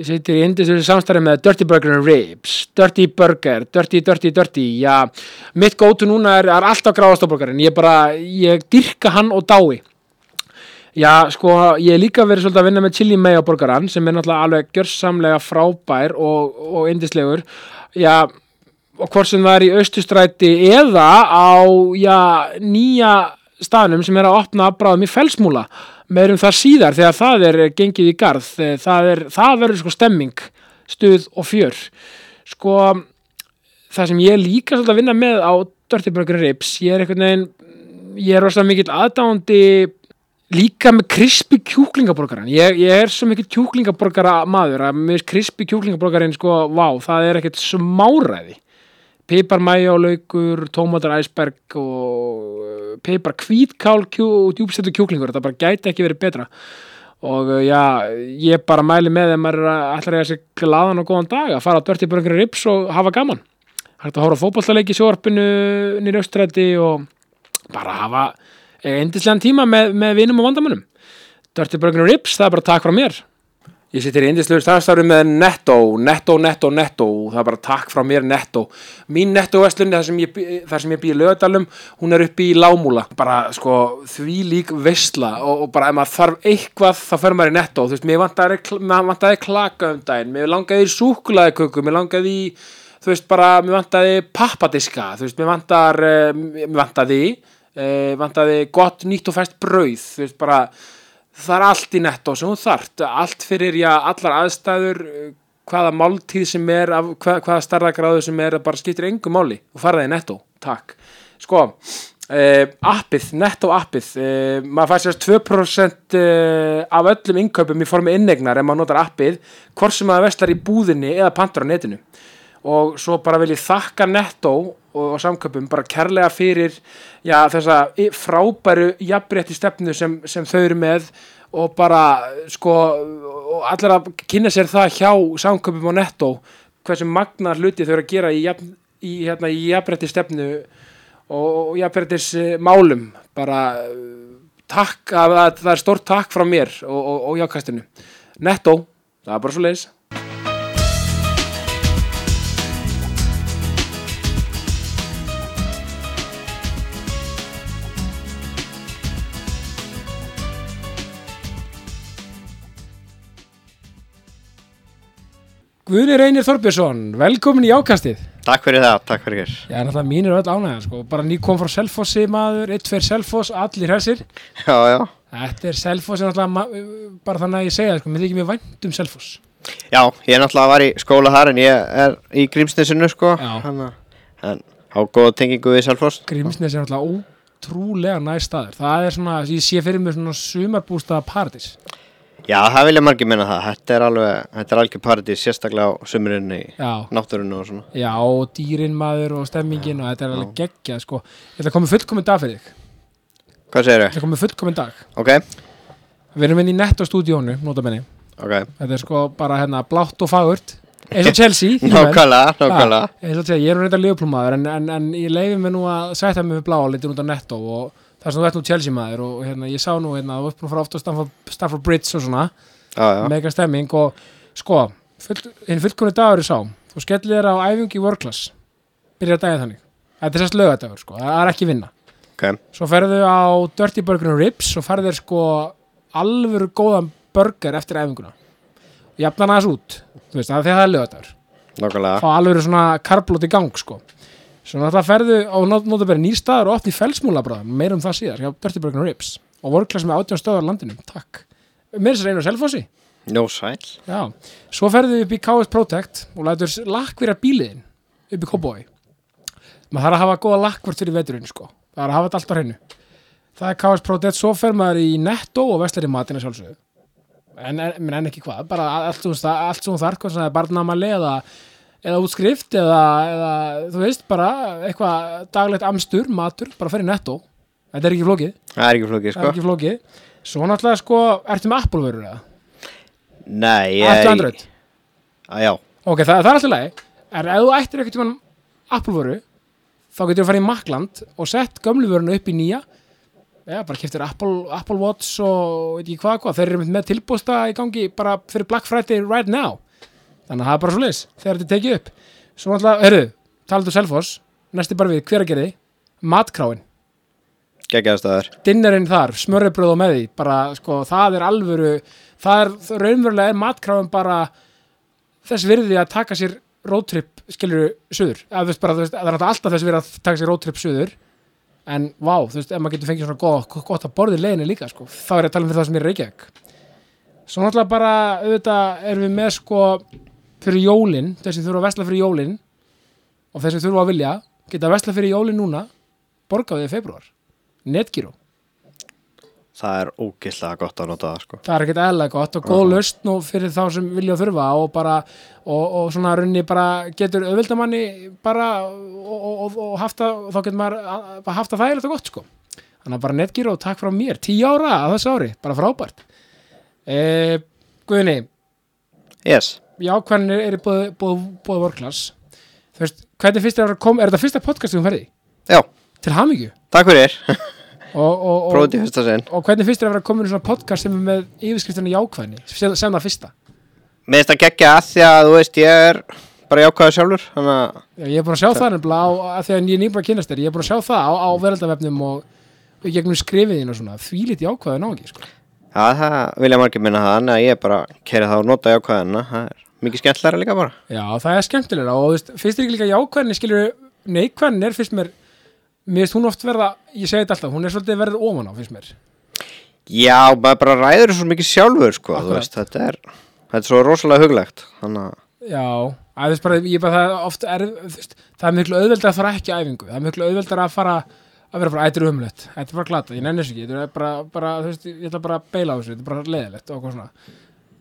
Situr í indislega samstæri með Dirty Burger and Ribs, Dirty Burger, Dirty, Dirty, Dirty, já, mitt gótu núna er, er alltaf gráðastofburgarinn, ég bara, ég dyrka hann og dái. Já, sko, ég hef líka verið svolítið að vinna með chili mayo burgaran sem er náttúrulega alveg gjörsamlega frábær og, og indislegur. Já, og hvort sem það er í austustræti eða á, já, nýja staðnum sem er að opna bráðum í felsmúla meirum það síðar þegar það er gengið í garð. Það, er, það verður sko stemming stuð og fjör. Sko það sem ég líka svolítið að vinna með á Dirty Burger Ribs ég er einhvern veginn ég er rosalega mikill aðdándi líka með krispi kjúklingaborgaran ég, ég er svo mikill kjúklingaborgara maður að með krispi kjúklingaborgarin sko, vá, það er ekkert smáræði pipar mæjálaugur, tómatar æsberg og uh, pipar kvítkál og djúbstættu kjúklingur. Þetta bara gæti ekki verið betra. Og uh, já, ég bara mæli með þeim að ætla að reyja sig gladan og góðan dag að fara á dörti bara einhverju rips og hafa gaman. Hægt að hóra fókbaltaleiki í sjórpinu nýra austrætti og bara hafa endislegan tíma með, með vinum og vandamönnum. Dörti bara einhverju rips, það er bara takk frá mér Ég sittir í indislegur starfstafri með Netto, Netto, Netto, Netto, það er bara takk frá mér Netto. Mín Netto-vestlunni þar sem ég, ég býði lögadalum, hún er uppi í Lámúla. Bara sko því lík vestla og, og bara ef maður þarf eitthvað þá fer maður í Netto. Þú veist, mér vantaði klaka um daginn, mér langaði í súkulæðiköku, mér langaði í, þú veist, bara, mér vantaði pappadiska, þú veist, mér vantaði, mér vantaði, eh, vantaði gott nýtt og fæst brauð, þú veist, bara það er allt í netto sem þú þart allt fyrir, já, allar aðstæður hvaða máltíð sem er af, hvað, hvaða starðagráðu sem er bara skiptir engum máli. Og faraði í netto, takk. Sko, eh, appið netto appið, eh, maður fær sérst 2% eh, af öllum innkaupum í formi innegnar ef maður notar appið hvort sem maður vestlar í búðinni eða pantur á netinu. Og svo bara vil ég þakka netto og, og samköpum bara kærlega fyrir já, þessa frábæru jafnrétti stefnu sem, sem þau eru með og bara sko og allir að kynna sér það hjá samköpum og netto hversu magnar hluti þau eru að gera í, jafn, í, hérna, í jafnrétti stefnu og, og jafnréttis málum bara takk að, að það er stort takk frá mér og, og jákastinu netto, það er bara svo leiðis Guðni Reynir Þorbjörnsson, velkomin í ákastið. Takk fyrir það, takk fyrir þér. Já, náttúrulega mín er öll ánægða, sko. Bara ný kom frá Selfossi maður, eitt fyrir Selfoss, allir hersir. Já, já. Þetta er Selfossi náttúrulega, bara þannig að ég segja, sko, mér þykir mjög vænt um Selfoss. Já, ég er náttúrulega að var í skóla þar en ég er í Grímsnesinu, sko. Já. Hanna, en á góða tengingu við Selfoss. Grímsnes er náttúrulega ótrúlega næst staður. Það er svona, ég sé fyrir mig svona sumarbústaða paradís. Já, það vilja margir minna það. Þetta er alveg, þetta er algjör paradís, sérstaklega á sumurinn í Já. náttúrunni og svona. Já, og dýrin maður og stemmingin og þetta er alveg geggjað, sko. Þetta komið fullkominn dag fyrir þig. Hvað segir þau? Þetta komið fullkominn dag. Ok, Við erum inn í netto stúdíónu, nota benni. ok. Þetta er sko bara hérna blátt og fagurt eins og Chelsea. Nákvæmlega, nákvæmlega. Eins og Chelsea, ég er nú reynda liðplúmaður en, en, en ég leiði mig nú að sætta mig við blá litur út á netto og er svona þú ert nú Chelsea maður og hérna ég sá nú hérna þú ert nú frá oft á Stafford, Stafford Bridge og svona. Já. mega stemming og sko full, hinn fullkomni dagur er sá þú skellir þér á æfingi í World Class byrjar daginn þannig. Þetta er sérst lögadagur sko, það er ekki vinna. Ok, svo ferðu á Dirty Burger and Ribs og ferðu þér sko alvöru góðan burger eftir æfinguna. Og jafna hann aðeins út þú veist, það er því að það er lögadagur fá alveg svona karblót í gang sko. Svo náttúrulega ferðu á notabæri nýrstaður og oft í felsmúla meira um það síðar hjá Dirty and Ribs og vorklass með átjón stöðar á landinu, takk með þess að reyna selfossi Nó sæl. já. svo ferðu upp í KS Protect og lætur lakkvira bíliðin upp í Kóboi maður þarf að hafa góða lakkvart fyrir veturinn sko. það er að hafa þetta allt á hreinu það er KS Protect, svo fer maður í Netto og veslar í matina sjálfsögðu en, en, en ekki hvað, bara allt, allt, allt sem eða eða útskrift eða, eða þú veist bara eitthvað daglegt amstur, matur, bara fer í netto. Þetta er ekki flókið, Það er ekki flókið, það er sko. ekki flókið. Svo náttúrulega sko, ertu með Apple vörur eða? Nei, ég... Ertu Android? Á, já, ok, það, það er alltaf leið en ef þú ættir ekkert um Apple vöru þá getur þú að fara í Makland og sett gömlu vöruna upp í nýja. Já, bara keftir Apple, Apple Watch og veit ekki hvað, hvað, þeir eru með tilbústa í gangi bara fyrir Black Friday right now þannig að það er bara svo leis þegar þetta tekið upp. Svo náttúrulega, heyrðu, talaðu Selfoss næsti bara við, hver að gera því? Matkráin, geggjaðast að þær dinnerinn þar, smörrebröð og með því bara, sko, það er alvöru það er, raunverulega er matkráin bara þess virði að taka sér roadtrip, þú veist, það er alltaf þess virði að taka sér roadtrip suður. En vá, þú veist, ef maður getur fengið svona gott, gott að borðið leiðinni líka, sko, þá er ég að tala um það sem er Reykjavík. Svo náttúrulega bara, auðvitað erum við með sko fyrir jólin, þessi þurfa að vesla fyrir jólin og þessi þurfa að vilja geta að vesla fyrir jólin núna borgaðið í februar, netgíró það er ógeðslega gott að nota það sko. Það er ekkert eðlega gott og góð löst nú fyrir þá sem vilja og þurfa og bara og, og svona runni bara getur auðvildamanni bara og, og, og, og haft að, þá getur maður að- að haft að það er þetta gott sko. Þannig að bara netgíru og takk frá mér, tíu ára að þessu ári, bara frábært. E, Guðni. Yes, já, hvernig er í bóði vorklass. Þú veist, hvernig fyrst er að koma er þetta fyrsta podcast sem ferði? já, Til hamingju. Takk fyrir og, og, og, prófið í fyrsta sinn. og hvernig fyrst er að vera komin í svona podcast sem er með yfirskriftunni jákvæðni sem, sem það fyrsta? Mér finnst að gegja að því að þú veist ég er bara jákvæður sjálfur að Já, ég er búin að sjá það nefnilega á, að því að ég er að kynast þér, ég er búin að sjá það á, á veraldavefnum og, gegnum skrifiðin og svona, því lítið jákvæðu ná ekki, sko. Já, það vilja margir minna það en að ég bara keiri það og nota jákvæðina það er mikið skemmtilega líka bara Já, það er skemmtilega og veist, finnst þér líka jákvæðinni, skilur, neikvæðin er fyrst mér, mér finnst hún oft verða, ég segi þetta alltaf, hún er svolítið verið ofan á, finnst mér. Já, maður bara ræður svo mikið sjálfur sko, veist, þetta er þetta er svo rosalega huglegt að Já, að veist bara, ég bara, það er oft er, veist, það er miklu auðveldar að fara ekki í æfingu, það er miklu auðveldar að fara að vera bara, ættir umlegt, þetta er bara glata, ég nenni þessu ekki, þetta er bara, bara, ég ætla bara að beila á þessu, þetta er bara leðilegt og eitthvað svona.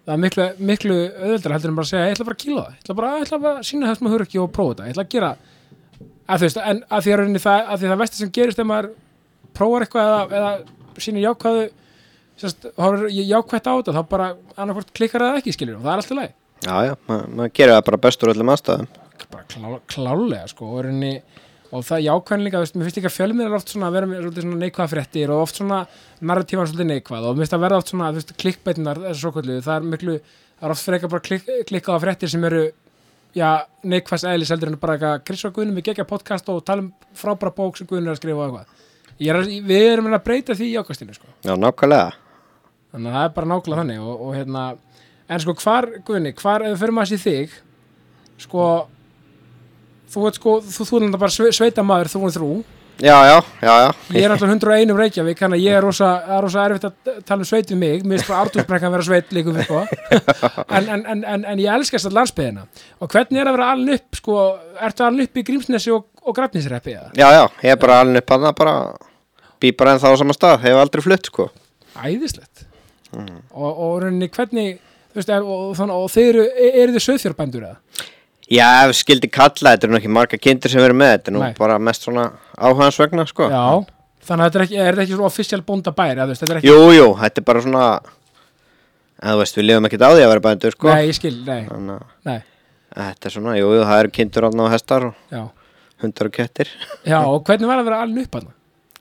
Það er miklu, miklu auðveldar heldur en bara að segja, ég ætla bara að kýla það, ég ætla bara, ég ætla bara að sína þess maður hur ekki og prófa þetta, ég ætla að gera, að þú veist, en að því að, rauninni það, að því að það vesti sem gerist ef maður prófar eitthvað eða, eða sýnir jákvæðu, sérst, horfir jákvætt á þetta, þá bara annarkvort klikkar það ekki, skilur, og það er alltaf leið Já, já, maður, maður gerir það bara bestur öllum aðstæðum. Bara klá, klálega sko og, rauninni, og það þú veist, mér finnst ekki að fjölmiðar oft svona að vera með svolítið svona neikvæða fréttir og oft svona narratífan svolítið neikvæð. Og mér finnst að verða oft svona, svo kvöldu, það er miklu, það er oft frekar bara klikk, klikkaða fréttir sem eru neikvæðs eðlis heldur en bara eitthvað Kristján Guðnum við gegja podcast og tala um frábæra bók sem Guðnum er að skrifa og eitthvað. Er við erum að breyta því í jákvæðstinu sko. Já, nákvæmlega. Þannig að það er bara nákvæmlega þannig og, og hérna, þú veit sko, þú, þú er náttúrulega bara sve, sveita maður þú og þrú, Já, já, já, ég er alltaf 101 um Reykjavík þannig að ég er rosa, er rosa erfitt að tala um sveit við mig, mér finnst bara Artúrsbrekkan vera sveit líka við sko. En, en, en, en, en ég elskast að landsbyðina og hvernig er að vera alin upp sko, ertu alin upp í Grímsnesi og, og Grafnisreppi eða? Já, já, ég er bara alveg upp að það bara Bý bara en þá á sama stað, hef aldrei flutt sko. Æðislegt. Og, og rauninni hvernig þú veist, er, og, og, og þeir eru, eru þið söðfjörbændur eða? Já, ef skildi kalla, þetta eru nú ekki marga kindur sem verið með Þetta er nú Nei. bara mest svona áhugans vegna sko. Já, þannig að þetta er ekki, er þetta ekki svo official bónda bæri, eða þú veist, þetta er ekki, Jú, jú, þetta er bara svona En þú veist, við lifum ekkert á því að vera bændur sko. Nei, ég skil, nei, Þannig að nei, þetta er svona, jú, jú, það eru kindur átna á hestar og já, hundar og kettir. Já, og hvernig var að vera alveg upp hann,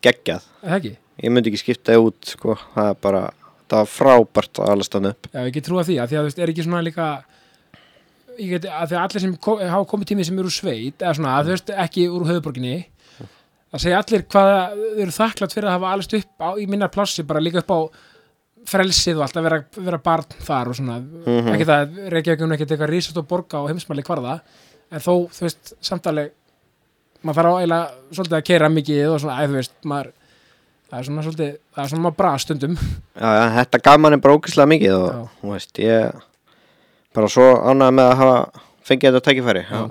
Geggjað, er það ekki? ég myndi ekki skipta þig út sko, það er bara, það var frábært að alast hann upp. Já, ég get trúa því, að því að þú veist, er ekki svona líka, ég get, að því að allir sem kom, hafa komið tímið sem eru sveit, eða svona, að þú veist, ekki úr höfuborginni, að segja allir hvað þau eru þakklátt fyrir að hafa alist upp á, í minna plássi, bara líka upp á frelsið og allt að vera, vera barn þar og svona, ekki það Reykjavík er ekki eitthvað rísast og borga og heimsmæli hvarða, en þó, þú veist, samtalið maður þarf á eiginlega svolítið að keira mikið og svona, æ, þú veist, maður það er svona svolítið, það er svona bra stundum. Já, já, þetta gaf manni bara ógislega mikið og, þú veist, ég bara svo ánægði með að hafa fengið þetta tækifæri. Já.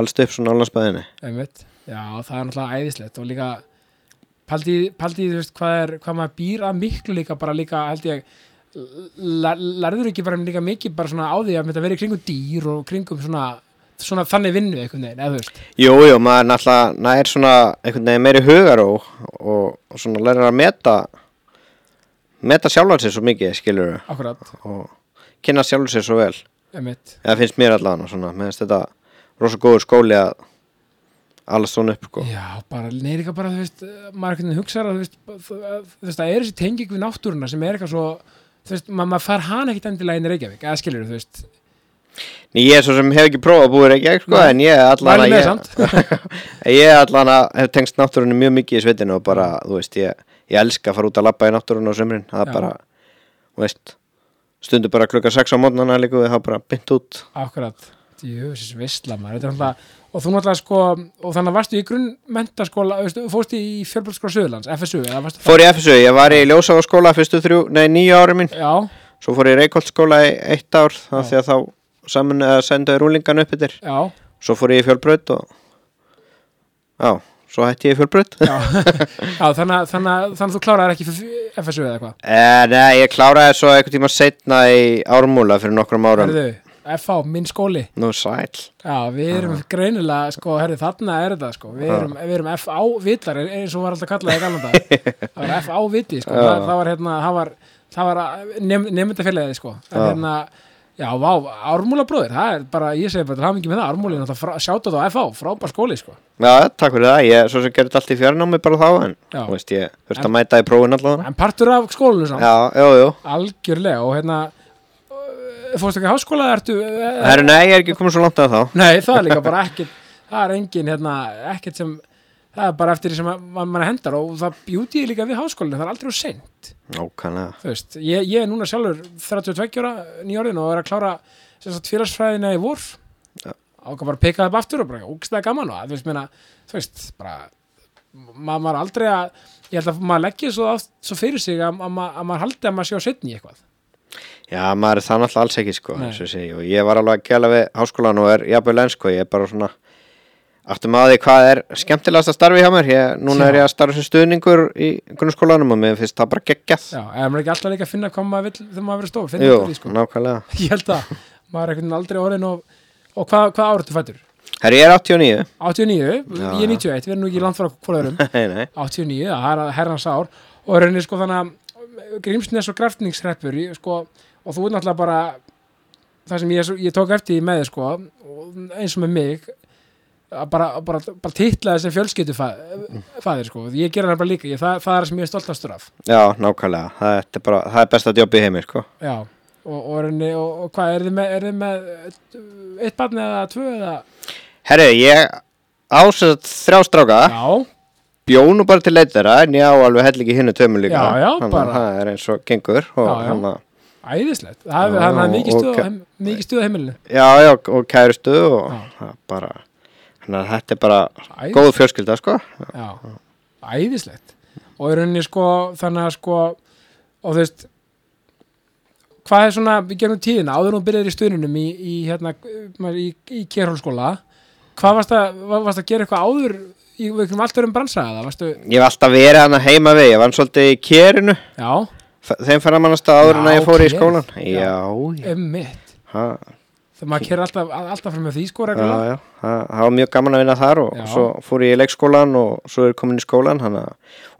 alst upp svona álandsbæðinni einmitt, já, það er náttúrulega æðislegt og líka paldi, paldi þú veist, hvað er, hvað maður býr að miklu líka, bara líka, held ég lærður ekki bara líka mikið bara svona á því að þetta verið kringum dýr og kringum svona, svona þannig vinnu einhvern veginn, eða þú veist, Jú, jú, maður náttúrulega nær svona einhvern veginn meiri hugar og, og, og svona lærir að meta meta sjálfan sér svo mikið, skilur akkurat, og kynna sjálfan sér svo vel. Einmitt. Eða finnst mér allan og svona, með þetta rosa góður skóli að alast svona upp, sko. Já, bara, nei, líka bara, þú veist, maður einhvern veginn hugsaður að, þú veist, þú þú veist, það er þessi tenging við náttúruna sem er eitthvað svo, þú veist, ma maður fær hana ekkit endilega inn í Reykjavík, eða skilur, þú veist, Ég er svo sem hef ekki prófað að búið ekki, sko, Nei. en ég allan Mæli að með ég, ég allan að hef tengst náttúrunni mjög mikið í sveitinu og bara, þú veist, ég, ég elska að fara út að labba í náttúrunni á sömrin, það Já. er bara, þú veist, stundu bara klukka 6 á mótnana líka við, það bara bynt út. Akkurat, jöfis vissla maður. Þetta er náttúrulega, og þú náttúrulega sko og þannig varstu í grunnmentaskóla fórstu í fjölbjörnskóla Suðurlands, FSU Fór í FSU, ég var í ljósafaskóla fyrstu þrjú, nei, nýju ári mín, Já, svo fór ég í Reykholtskóla í eitt ár, það því að þá saman að sendaði rúlingan upp yfir, svo fór ég í fjölbraut og, já, svo hætti ég já. Þannig, þannig, að- þú kláraðir ekki FSU eða eitthvað? Eh, nei, ég kláraði svo einhvern tíma setna í ármúla fyrir nokkrum árum. Herðu, FH, minn skóli. Nú sæl. Já, við erum greinilega, sko, herri, þarna er þetta, sko, við erum, við erum FA-vitlar, eins og var alltaf kallað í galanda, það var FA-viti, sko, Já. það, það var, hérna, var, var nefn, nefndafélagið, sko, en Já. hérna, já, Ármúla bróðir, það er bara, ég segi bara, það hafa mikið með það, Ármúli, náttúrulega, sjátt á FA, frábær skóli, sko, Já, takk fyrir það. Ég svo sem gerði allt í fjárnámi bara þá, en Já. þú veist, ég þurfti að mæta í prófin allavega. en partur af skólinu, samt, Já, jú, jú. algjörlega, og hérna, uh, fórstu ekki í háskóla, ertu, uh, Herru, nei, ég er ekki komið svo langt að þá. Nei, það er líka bara ekkert það er engin, hérna, ekkert sem það er bara eftir því sem að- mann mann hendar og það bjúti ég líka við háskólinu það er aldrei úr seint, Nákvæmlega. ég, ég er núna sjálfur 32 ára nýjórðin og er að klára félagsfræðina í vor Já. og bara peka það upp aftur og bara ógstæða gaman og þú veist, meina, þú veist, bara ma maður aldrei að ég held að maður leggja svo, svo fyrir sig að, að, ma að maður haldi að maður sé á setni eitthvað Já, maður er það náttúrulega alls ekki, sko. Og ég var alveg að gæla við háskólan og er jafnvel enn, sko. Ég er bara svona, áttum að því hvað er skemmtilegast að starfi hjá mér. Ég, núna er Já. ég að starfa sem stuðningur í grunnskólanum og mér finnst það bara geggjað. Já, eða maður er ekki alltaf líka að finna hvað maður vill þegar maður verið Jú, út úr því, sko. nákvæmlega. ég held að maður er veginn aldrei orðin og, og hvað, hvað árið þú fættur? Herru, ég er 89. 89, Já, ég er 91, við erum nú ekki nei, nei. 89, það er herrans ár og rauninni sko þannig að Grímsnes og Kraftningshreppur ég, sko, og þú er náttúrulega bara það sem ég, ég tók eftir í með sko, eins og með mig bara, bara, bara titla þessi fjölskyldu fæðir sko. ég gera það bara líka, ég, það, það er sem ég er stoltastur af Já, nákvæmlega. Það er, bara, það er besta jobb í heimir, sko. já, og, og, og, og hvað, er þið með, með eh, eitt barn eða tvö eða Herru, ég ásett þrjá stráka. já, bjónu bara til leitara en ég á alveg hell ekki hinnu tömur líka Já, já, að bara- það er eins og gengur og Já, já. hann að æðislegt það er hann mikið og stuð á stuð heimilinu já, já, og og Já. það er bara þannig að þetta er bara Æðislegt. góð fjölskylda sko. Já, æðislegt. Og í rauninni sko þannig að sko og þú veist hvað er svona, við gerum tíðina? Áður en þú byrjaðir í stuðnunum í, í hérna í, í Kérhólskóla hvað varst að, var- varst að gera eitthvað áður í einhverjum allt örum bransa eða varstu, ég hef alltaf verið hann heima við ég vann svolítið í kérinu já, þeim fara mannast áður en að ég fór í Ker. skólan Já. já, já, þegar maður kerir alltaf, alltaf frá með því sko já, reglulega. Já það það var mjög gaman að vinna þar og Já. svo fór ég í leikskólan og svo er komin í skólan hana,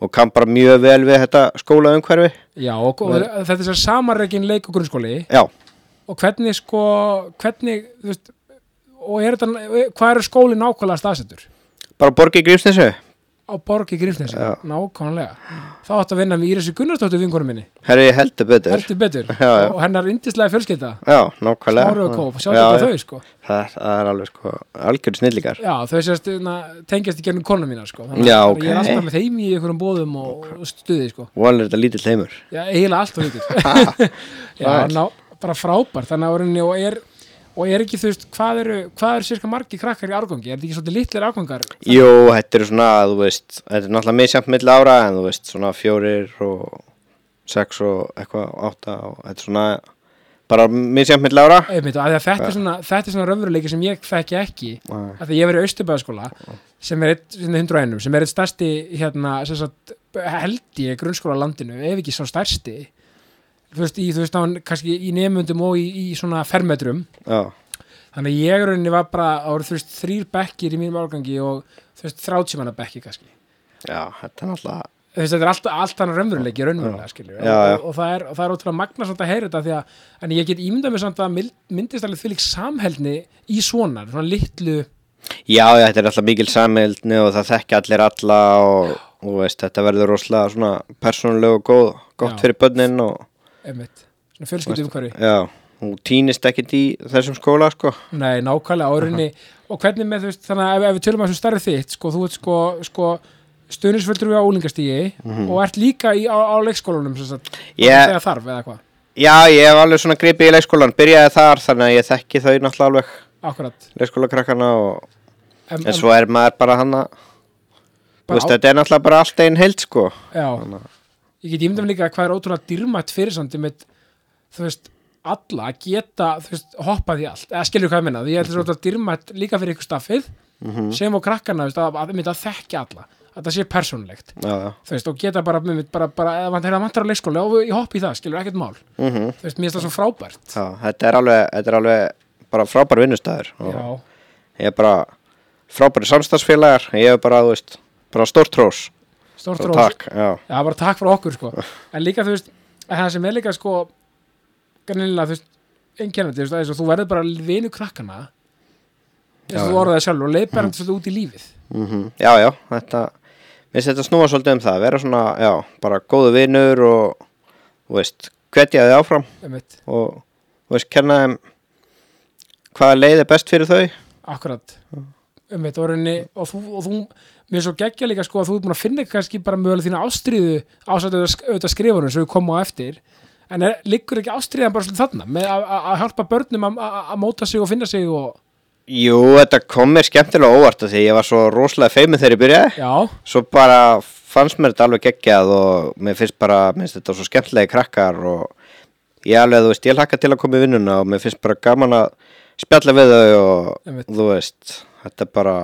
og kam bara mjög vel við þetta skólaumhverfi. Já, og, og þetta er sér samanreikin leik og grunnskóli. Já, og hvernig sko hvernig, þú veist og er þetta, hvað er skólinn nákvæmlega staðsettur? bara borgi í Grímsnesu á borgi Grímsnesi, nákvæmlega. Þá átt að vinna með Írisi Gunnarsdóttur vingunum minni, herri heldur betur. Heldur betur. Já, já. og hennar Já, nákvæmlega. Smári og Kóp, sjá Já, þetta þau sko. Það, það er alveg sko algjörð snillíkar já, þau sést na, tengjast í gegnum kona mína sko. Þannig að ok. ég er alltaf með þeim í einhverjum bóðum og, og stuði sko. Alveg þetta lítill heimur. Já, eiginlega allt og lítill. Já, ná, bara frábær þannig að orðinni og er og er ekki þú veist, hvað eru hvað eru sérska margi krakkar í árgangi? Er þetta ekki svolítið litlir árgangar? Jú, þetta er svona, þú veist þetta er náttúrulega misjæmt milli ára en þú veist, svona fjórir og sex og eitthvað, átta og þetta er svona bara misjæmt milli ára. Einmitt, að að þetta, er svona, þetta er svona raunveruleiki sem ég þekki ekki. Að því ég verið í Austurbæðaskóla sem er er 101, sem er eitt stærsti hérna, sagt, held ég grunnskóla landinu, ef ekki svo stærsti þú veist, í, þú veist, á, kannski í nefnundum og í, í svona fermetrum. Já, þannig ég rauninni var bara, voru þú veist, þrýr bekkir í mínum árgangi og þú veist, þráttímanna bekki kannski. Já, þetta er náttúrulega þú veist, þetta er allt, allt hann raunveruleiki raunverulega, já. og, og, það er, og það er ótrúlega magna samt að heyra þetta því að, en ég get ímyndað mér samt að mynd- myndist alveg því lík samheldni í svona, svona litlu Já, já, þetta er alltaf mikil sammeildni og það þekki allir alla og, og veist, þetta verður rosalega svona persónuleg og góð, gott Já. fyrir börnin og einmitt, svona fjölskyldu umhverfi já, hún týnist ekkit í þessum skóla sko. Nei, nákvæmlega árinni og hvernig með þú veist, þannig að ef, ef við tölum að þessu starfið þitt sko, þú ert sko, sko stuðnisföldur við á úlingastígi og ert líka í, á, á leikskólanum Ég- þegar þarf eða hvað, Já, ég hef alveg svona gripið í leikskólan byrjaði þar þannig að ég þekki þau náttúrulega alveg. Akkurat. Leikskólakrakkana og en, en svo er maður bara hann að þú veist, þetta er náttúrulega bara allt einn heild sko. Já, Þannig ég get ímyndum líka hvað er ótrúlega dýrmætt fyrirsandi með, þú veist, alla að geta, veist, hoppað í allt. Eða skilur hvað ég minna, því ég þessu ótrúlega dýrmætt líka fyrir ykkur staffið, Mhm. sem og krakkana, þú veist, að, að, að, þekka alla. Að það sé þú veist, og geta bara, bara, bara, er að vantar á leikskóla og ég hoppi í það, skilur ekkert mál, mm þú veist, mér finnst það svo frábært. Já, þetta er alveg, þetta er alveg bara frábær vinnustæður ég er bara frábæri samstagsfélagar ég er bara, þú veist, bara stórt og rós. takk, já, Já, bara takk fyrir okkur, sko. En líka, þú veist, að það sem er líka, sko gannilega, þú veist, einkennandi, þú veist, að þú verður bara vinu krakkana og Já, þú orðaði sjálfur og leiðbærandi svolítið út í lífið. Mm já, já þetta, minnst þetta snúa svolítið um það vera svona, já, bara góðu vinnur og, þú veist, hvetja þið áfram. Og, þú veist, kenna þeim hvaða leið er best fyrir þau. Akkurat. Einmitt, og, reyni, og þú, og þú mér er svo geggja líka sko að þú er búin að finna kannski bara mögulega þína ástríðu ásættu auðvitað skrifunum sem við komum á eftir. En er, liggur ekki ástríðan bara svolítið þarna með að- hjálpa börnum að- móta sig og finna sig og Jú, þetta kom mér skemmtilega óvart af því ég var svo rosalega feimið þegar ég byrjaði. Já, svo bara fannst mér þetta alveg geggjað og mér finnst bara, mér finnst þetta svo skemmtilegi krakkar og ég alveg, þú veist, ég hlakka til að koma í vinnuna og mér finnst bara gaman að spjalla við þau og þú veist, þetta bara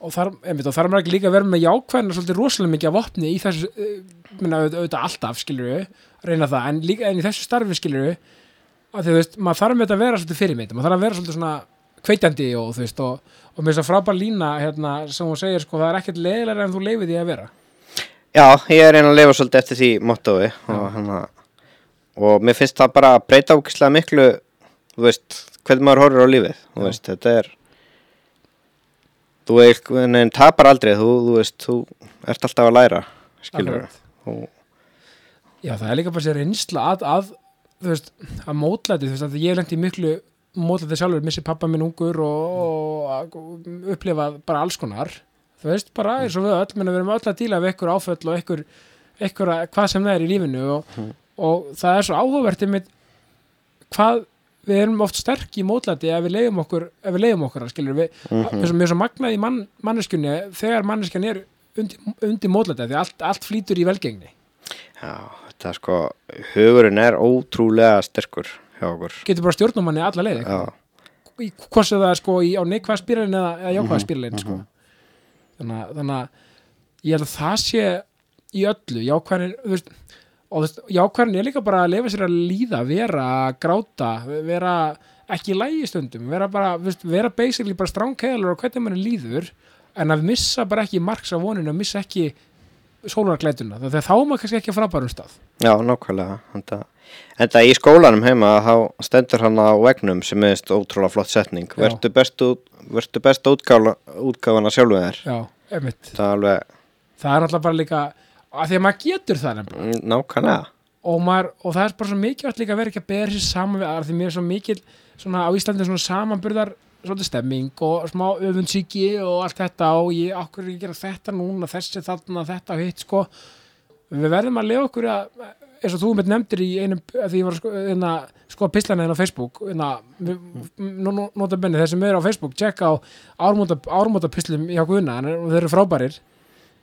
og þar, einmitt, og þar maður ekki líka að vera með jákvæðina svolítið rosalega mikið af vopni í þessu uh, minna, auðvitað, alltaf skilur við reyna það, en líka en í þessu starfi skilur við að þú veist, maður þarf með þetta að vera svolítið fyrirmynd, maður þarf að vera svolítið svona kveitandi og þú veist, og, og mér er svo frábær lína hérna, sem hún segir, sko, það er ekkert leiðilega en þú leifir því að vera. Já, ég er einn að lifa svolítið eftir því mottói og, hana, og mér finnst það bara að breyta ógislega miklu þú veist, hvernig maður horfir á lífið þú veist, þetta er þú veist, en tapar aldrei. Þú, þú veist, þú ert alltaf að læra skilur og, Já, það er líka bara sér reynsla að, að þú veist, að mótlæti, þú veist, að ég í miklu mótlæti sjálfur, missi pappa minn ungur og, og, og upplifað bara alls konar, þú veist, bara eins og við öll, menn að við erum öll að díla við ykkur áföll og ykkur, ykkur hvað sem það er í lífinu og, og það er svo áhugavertið með hvað við erum oft sterk í mótlæti ef við leiðum okkur, ef við leiðum okkur, skilur við, og mér er svo magnað í mann, manneskjunni þegar manneskjan er undir, undir mótlæti, því allt, allt flýtur í velgengni. já, þetta er sko hugurinn er ótrúlega sterkur hjá okkur. Getur bara stjórnum manni alla leið í hvort sem það er sko í, á neikvæða spýralin eða, eða jákvæða Mhm, spýralin sko. þannig, að- þannig að ég held að það sé í öllu jákvæðin þú veist, og jákvæðin er líka bara að lefa sér að líða vera að gráta vera ekki í lægi stundum vera bara, vera basically bara stránkæðalur og hvernig manni líður en að missa bara ekki marks á voninu að missa ekki sólarklætuna þegar þá er maður kannski ekki að frábærum stað. Já, nákvæmlega þetta, þetta í skólanum heima þá stendur hann á vegnum sem er ótrúlega flott setning. Já. vertu best, út, vertu best útgáfa, útgáfana sjálfu þér. Já, emitt það er alveg það er alltaf bara líka að því að maður getur það nefnilega. Mm, Nákvæmlega. Og, maður, og það er bara svo mikilvægt líka að vera ekki að beða sér saman við aðra því mér er svo mikil svona á Íslandi svona samanburðar svolítið stemming og smá öfundsíki og allt þetta og ég okkur að gera þetta núna þessi þarna þetta og hitt sko. Við verðum að lifa okkur að eins og þú mitt nefndir í einum að því ég var að sko, hérna, sko pislana hérna á Facebook hérna, nota benni þeir sem eru á Facebook tjekka á ármóta, pislum hjá Guðna þeir eru frábærir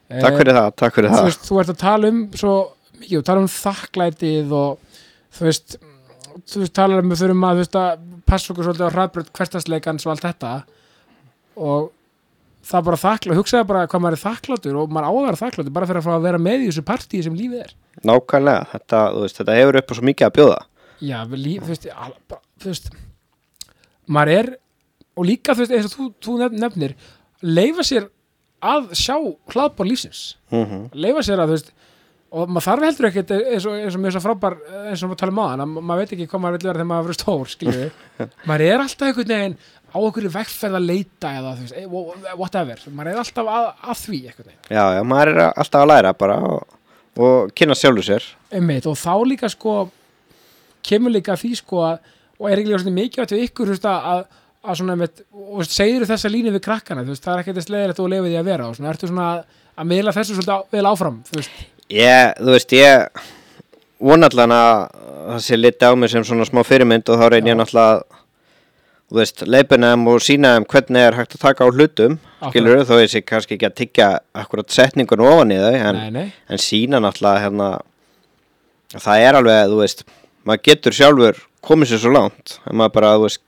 Takk fyrir það, takk fyrir þú það. veist, þú ert að tala um svo mikið, þú tala um þakklætið og þú veist þú veist, tala um við þurfum að, þú veist, að passa okkur svolítið á hraðbröð hverstasleikans og allt þetta. Og það er bara þakklátt, hugsaði bara hvað maður er þakkláttur og maður áðar þakkláttur bara fyrir að fá að vera með í þessu partíi sem lífið er. Nákvæmlega, þetta, þú veist, þetta hefur upp á svo mikið að bjóða. Já, líf, þú veist, al- bara, þú veist maður er og líka, þú veist, eins og þú, þú nef- nefnir leifa sér að sjá hlaðbár lífsins. Mm leifa sér að þú veist og maður þarf heldur ekkert eins og, eins og mjög svo frábær eins og maður tala um aðan að maður veit ekki hvað maður vil vera þegar maður verður stór skilju maður er alltaf einhvern veginn á okkur vegferð að leita eða þú veist, wha- whatever. Maður er alltaf að, að því einhvern veginn. Já, já, maður er alltaf að læra bara og, og kynna sjálfur sér. Einmitt, og þá líka sko kemur líka því sko að og er ekki líka svona mikið átt við ykkur þú veist, að, að, svona með, og segir þessa línu við krakkana, þú veist, það er ekkert slegir að þú lefið því að vera og svona, ertu svona að miðla þessu svolítið vel áfram, þú veist, Ég, þú veist, ég vonallan að það sé liti á mig sem svona smá fyrirmynd og þá reyn ég náttúrulega að, þú veist, leipina þeim og sína þeim hvernig er hægt að taka á hlutum skilur þó ég sé kannski ekki að tyggja akkurat setningun ofan í þau en, nei, nei, en sína náttúrulega hérna það er alveg, þú veist maður getur sjálfur komið sér svo langt en maður bara, þú veist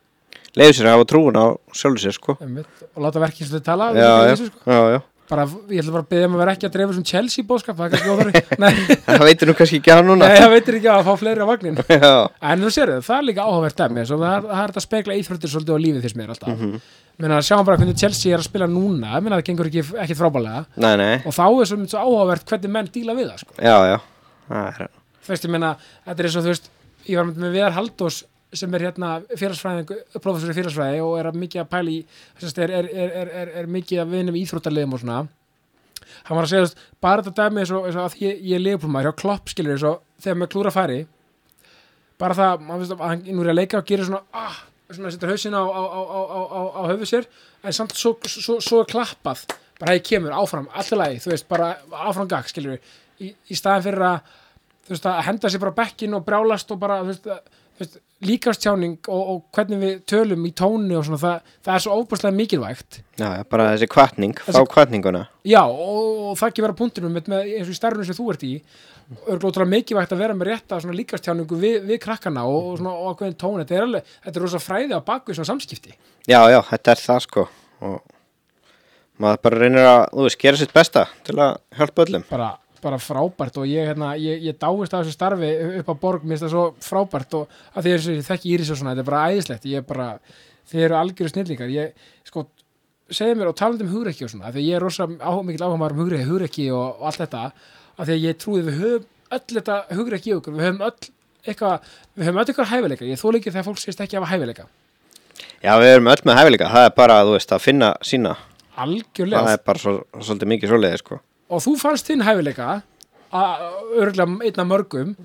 leiður sér að hafa trúin á sjálfur sér, sko. Einmitt, og láta verkið svolítið tala já, já, þessu, sko. já, já. Bara, ég ætla bara að beðja um að vera ekki að dreifa svona Chelsea bóðskap, það er kannski óþarfi. Nei, það veitir nú kannski ekki á núna. Nei, það veitir ekki að fá fleiri á vagnin já, En þú sér það er líka áhugavert dæmi svo það, er, það er þetta að spekla íþróttir svolítið á lífið þess mér alltaf. Mm. -hmm. sjáum bara hvernig Chelsea er að spila núna. Menna, það gengur ekki, ekki frábælega nei, nei, og þá er svo, svo áhugavert hvernig menn díla við það sko. já, já. Það er, þú veist, ég meina, þetta er eins og þú veist ég var með Viðar Haldós sem er hérna félagsfræðing, professor í félagsfræði og er að mikið að þess, er, er, er, er, mikið að vinna með íþróttarlegum og svona. Hann var að segja, bara þetta dæmi eins og, að ég, ég er leifblómaður hjá Klopp skilur eins og þegar með klúra færi bara það, maður veist að hann nú er að leika og gera svona, ah, svona setur hausinn á, á, á, á, á, höfu sér en samt svo, svo, svo klappað. Bara hefði kemur áfram, alltaf lagi þú veist, bara áfram gag, skilur í, í staðin fyrir að veist, að henda sér bara bekkin og brjálast og bara, þú veist, að, þú veist líkastjáning og, og hvernig við tölum í tóni og svona, það, það er svo óbúslega mikilvægt. Já, bara þessi kvartning fá kvartninguna Já, og, og það ekki vera punktunum með, með eins og í starfinu sem þú ert í örglóttur mikilvægt að vera með rétta svona líkastjáningu við, við krakkana og, og svona ákveðin tón, þetta er alveg, þetta er rosa fræði á bakvið svona samskipti. já, já, þetta er það sko og maður bara reynir að, þú veist, gera sitt besta til að hjálpa öllum. Bara, bara frábært og ég, hérna, ég, ég dáist að þessu starfi upp á borg, mér finnst það svo frábært og að því að ég þekki Íris og svona, þetta er bara æðislegt, ég er bara, þið eru algjöru snillingar, ég, sko, segðu mér og talandi um hugrekki og svona, af því að ég er rosa áhuga mikil áhuga maður um hugrekki, hugrekki og, og allt þetta, af því að ég trúi við höfum öll þetta hugrekki í okkur, við höfum öll eitthvað, við höfum öll eitthvað hæfileika, ég þóla ekki þegar fólk sést ekki hafa hæfileika, já, við erum öll með hæfileika, það er bara, þú veist, að finna sína. Algjörlega, það er bara svo, svolítið mikið svoleiði sko og þú fannst þinn hæfileika, að- örgulega einn af mörgum,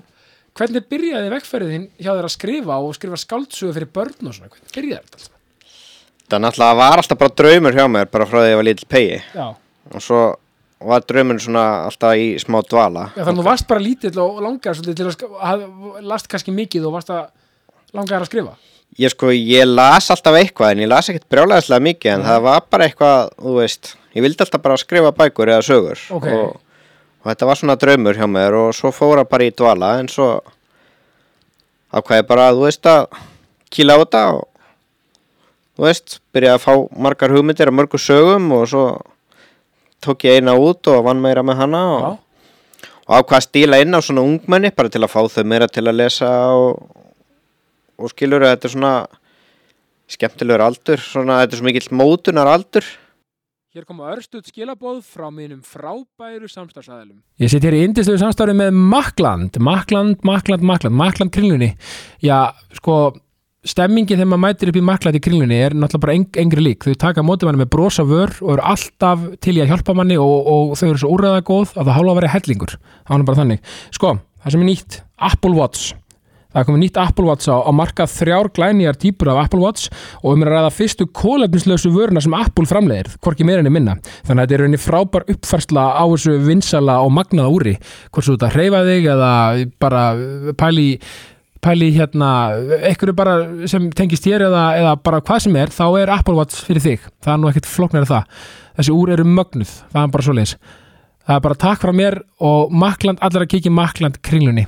hvernig byrjaði vegferðin hjá þér að skrifa og skrifa skáldsögu fyrir börn og svona, hvernig byrjaði þetta? alltaf? það náttúrulega var alltaf bara draumur hjá mér bara frá því að ég var lítill pegi. Já, og svo var draumur svona alltaf í smá dvala. Já, þannig að þú varst bara lítill og langar svolítið til að haf, last kannski mikið og varst að langar að skrifa. Ég sko, ég las alltaf eitthvað en ég las ekkert brjálæðislega mikið en það var bara eitthvað, þú veist ég vildi alltaf bara skrifa bækur eða sögur Ok. og, og þetta var svona draumur hjá mér og svo fóra bara í dvala en svo ákvæði bara, þú veist að kýla á þetta og þú veist, byrjaði að fá margar hugmyndir og mörgur sögum og svo tók ég eina út og vann meira með hana og, og ákvað að stíla inn á svona ungmenni bara til að fá þau meira til að lesa og, og skilur að þetta er svona skemmtilegur aldur svona þetta er svo mikill mótunar aldur Hér koma örstuð skilabóð frá mínum frábæru samstarfsæðilum. Ég sitt hér í indistöðu samstarfi með Makland, Makland, Makland, Makland, Makland kringlunni. Já, sko, stemmingin þegar maður mætir upp í Makland í kringlunni er náttúrulega bara eng, engri lík. Þau taka mótið manni með brosa vör og eru alltaf til í að hjálpa manni og, og þau eru svo úrræða góð að það hálfa að vera hellingur. Það var bara þannig. Sko, það sem er nýtt, Apple Watch. Það er komið nýtt Apple Watch á, á markað þrjár glænýjar típur af Apple Watch og um er að ræða fyrstu kólefnislausu vöruna sem Apple framleiðir, hvorki meira enn minna. Þannig að þetta er rauninni frábær uppfærsla á þessu vinsala og magnaða úri. Hvort svo þetta hreyfa þig eða bara pæli, pæli hérna, bara sem tengist þér eða, eða bara hvað sem er, þá er Apple Watch fyrir þig. Það er nú ekkert flóknar það. Þessi úr eru mögnuð, það er bara svoleiðis. Það er bara takk frá mér og Makland, allir að kikið Makland kringlunni.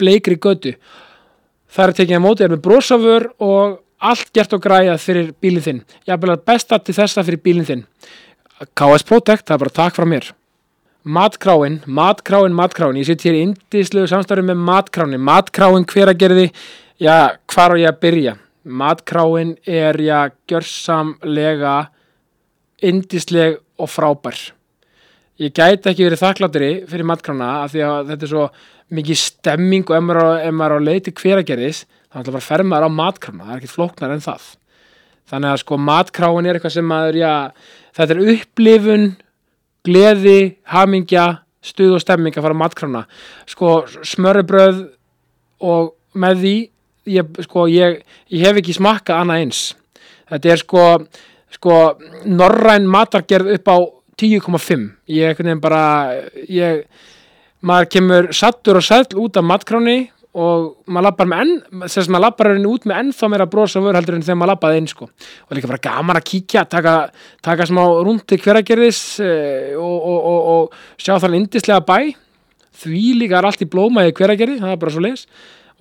bleikri götu. Það er tekið að mótið er með brosafur og allt gert og græjað fyrir bílinn þinn. Vil að besta til þessa fyrir bílinn þinn. KS Protect, það er bara takk frá mér. Matkráin, matkráin, matkráin. Ég sitt hér í indislegu samstarfi með matkráin matkráin hver að gerði já, hvar á ég að byrja? Matkráin er já, gjörsamlega indisleg og frábær ég gæti ekki verið þakkláttur fyrir matkrána af því að þetta er svo mikið stemming og ef maður, á- ef maður er á leiti hveragerðis þá ætla bara að fer maður á matkrána. Það er ekkert flóknar en það. Þannig að sko matkráin er eitthvað sem maður já, þetta er upplifun gleði, hamingja stuð og stemming að fara á matkrána. Sko smörrebröð og með því ég, sko, ég, ég hef ekki smakkað annað eins. Þetta er sko, sko norræn matargerð upp á 10,5 ég einhvern veginn bara ég, maður kemur sattur og sæll út af matkráni og maður lappar með enn þess að maður lappar henni út með ennþá meira brosa vör heldur en þegar maður lappaði inn sko. Og líka bara gaman að kíkja, taka, taka smá rúndi hveragerðis eh, og, og, og, og sjá þannig indislega bæ. Því líka er allt í blóma í hveragerði, það er bara svo leis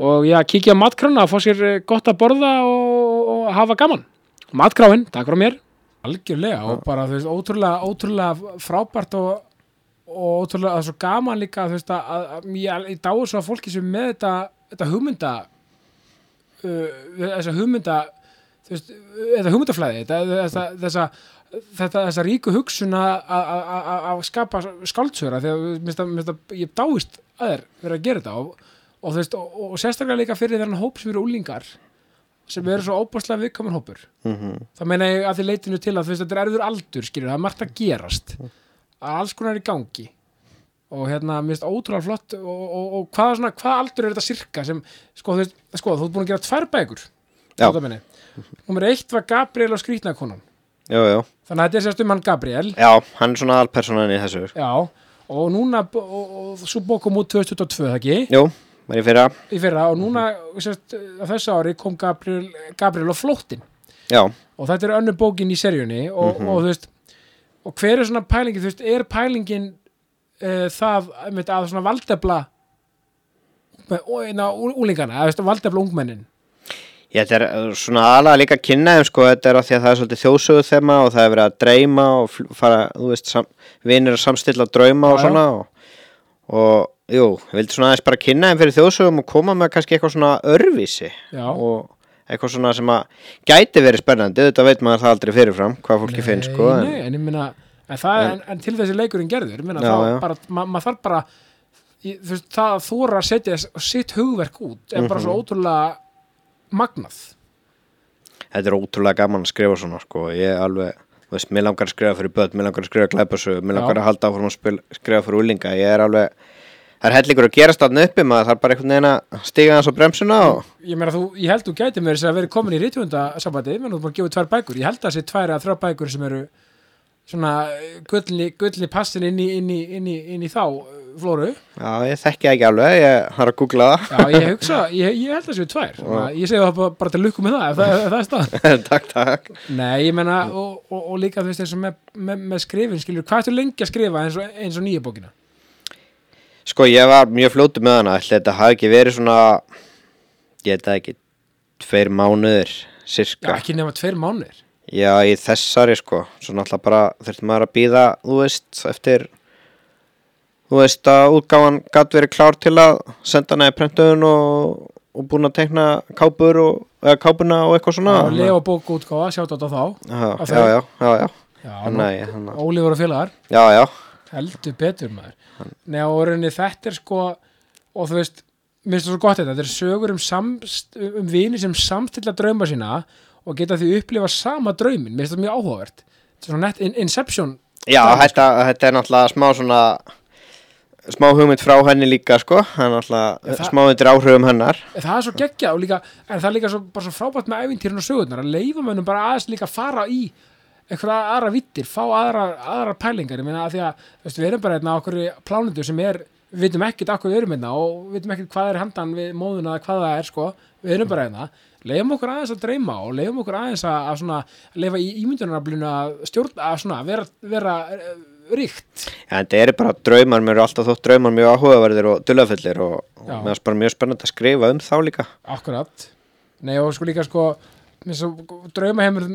og já, kíkja á matkrána og fá sér eh, gott að borða og hafa gaman. Matkráin, takk frá mér algjörlega og bara þú veist, ótrúlega, ótrúlega frábært og, og ótrúlega, það er svo gaman líka þú veist, að, að, ég, ég dáur svo að fólki sem með þetta, þetta hugmynda uh, þessa hugmynda þú veist, þetta hugmyndaflæði þetta, þessa, þessa þetta, þessa ríku hugsun að- skapa skáldsöra þegar mér finnst að- ég dáist að þér verið að gera þetta og, og, þú veist, og, og sérstaklega líka fyrir þennan hóp sem eru úlingar sem eru svo óbúrslega viðkomin hópur Mhm. það meina ég að því leitinu til að þú veist, þetta er erður aldur skilur, það er margt að gerast að alls konar er í gangi og hérna, mér finnst ótrúlega flott og, og, og hvað, svona, hvað aldur er þetta sirka sem, sko, þú veist, sko, þú ert búin að gera tvær bækur Já. notabene. Númer eitt var Gabriel og skrýtnakonan Jú, jú. þannig að þetta er sérst um hann Gabriel Já, hann er svona alpersonan í þessu. já, og núna og, og, svo bók kom út 2022, það ekki Jú, var ég fyrir að. í fyrra og núna, sérst, á þessu ári kom Gabriel, Gabriel og flóttin Já, og þetta er önnur bókin í seríunni og, og þú veist og hver er svona pælingin, þú veist, er pælingin uh, það einmitt, að svona valdefla úlingana, veist, valdefla ungmennin Ég, þetta er uh, svona aðlega líka að kynna þeim sko, þetta er að því að það er svolítið þjóðsögu þema og það er verið að dreyma og fara, þú veist, sam, vinir að samstilla drauma og Já, já. svona og, og jú, ég vildi svona aðeins bara kynna þeim fyrir þjóðsögum og koma með kannski eitthvað svona örvísi Já. og eitthvað svona sem að gæti verið spennandi, þetta veit maður það aldrei fyrirfram hvað fólki finnst sko en, nei, en ég meina en, það, en, en til þessi leikurinn gerður ég meina, Já, þá já. maður þarf bara í, þú veist, það að þóra að setja þess- sitt hugverk út er bara Mhm. svo ótrúlega magnað þetta er ótrúlega gaman að skrifa svona sko, ég alveg, þú veist, mér langar að skrifa fyrir börn, mér langar að skrifa glæpasögu, mér langar Já. að halda áfram að spil, skrifa fyrir úlinga, ég er alveg það er hellingur að gerast þarna uppi maður þarf bara einhvern veginn að stiga þess á bremsuna og ég meina þú, ég held þú gæti mér að vera komin í rítjönda sambandi, menn þú bara að gefa tvær bækur. Ég held að þessi tvær eða þrjá bækur sem eru svona eh, gullni, passin inn í, inn í, inn í, inn í þá eh, flóru, já, ég þekki það ekki alveg, ég har að googla já ég hugsa ég, ég held að þessi tvær, Svona, ég segi það bara, bara til lukku með það, ef það, ef það er stað það takk, takk. Nei, ég menna, og, og, og líka þú veist eins og með, með, með skrifin, skilur, hvað ertu lengi að skrifa eins og, eins og nýja bókina? Sko, ég var mjög fljótu með hana þetta hafi ekki verið svona ég veit það ekki tveir mánuður, Já, sirka ekki nema tveir mánuðir. Já, í þessari sko. Svo náttúrulega bara þurfti maður að býða Þú veist, eftir Þú veist að útgáfan gat verið klár til að senda hana í prentuðun og, og búin að tekna kápur og, eða kápuna og eitthvað svona. Og Leo bók útgáfa, sjátt á þá. Já, já, já, já, já, já, Ólífur og félagar. Já, já, heldur betur maður. Nei, og rauninni þetta er sko og þú veist, mér finnst það svo gott þetta þetta er sögur um, samst, um vini sem samstilla drauma sína og geta því upplifa sama draumin, mér finnst það mjög áhugavert. Þetta er svona nett in Inception. Já þetta, þetta er náttúrulega smá svona smá hugmynd frá henni líka sko, náttúrulega það- smá undir áhrifum hennar. Það er svo geggja og líka, en það er líka svo, svo frábært með ævintýrin og sögurnar að leifa mönnum bara aðeins líka fara í eitthvað aðra vittir, fá aðra, aðra pælingar, ég meina að því að veist, við erum bara hérna á okkur plánundu sem er við vitum ekkert okkur við erum hérna og við vitum ekkert hvað er handan við móðuna eða hvað það er sko, við erum bara hérna. Leiðum okkur aðeins að dreyma og leiðum okkur aðeins að, að svona, leifa í ímyndunarblinu að stjórn, að svona, vera, vera uh, ríkt. Já, þetta eru bara draumar, mér eru alltaf þótt draumar mjög áhugaverðir og dullafullir og, og mér er bara mjög spennandi að skrifa um þá líka. Akkurat. Nei og sko líka sko mér svo draumaheimur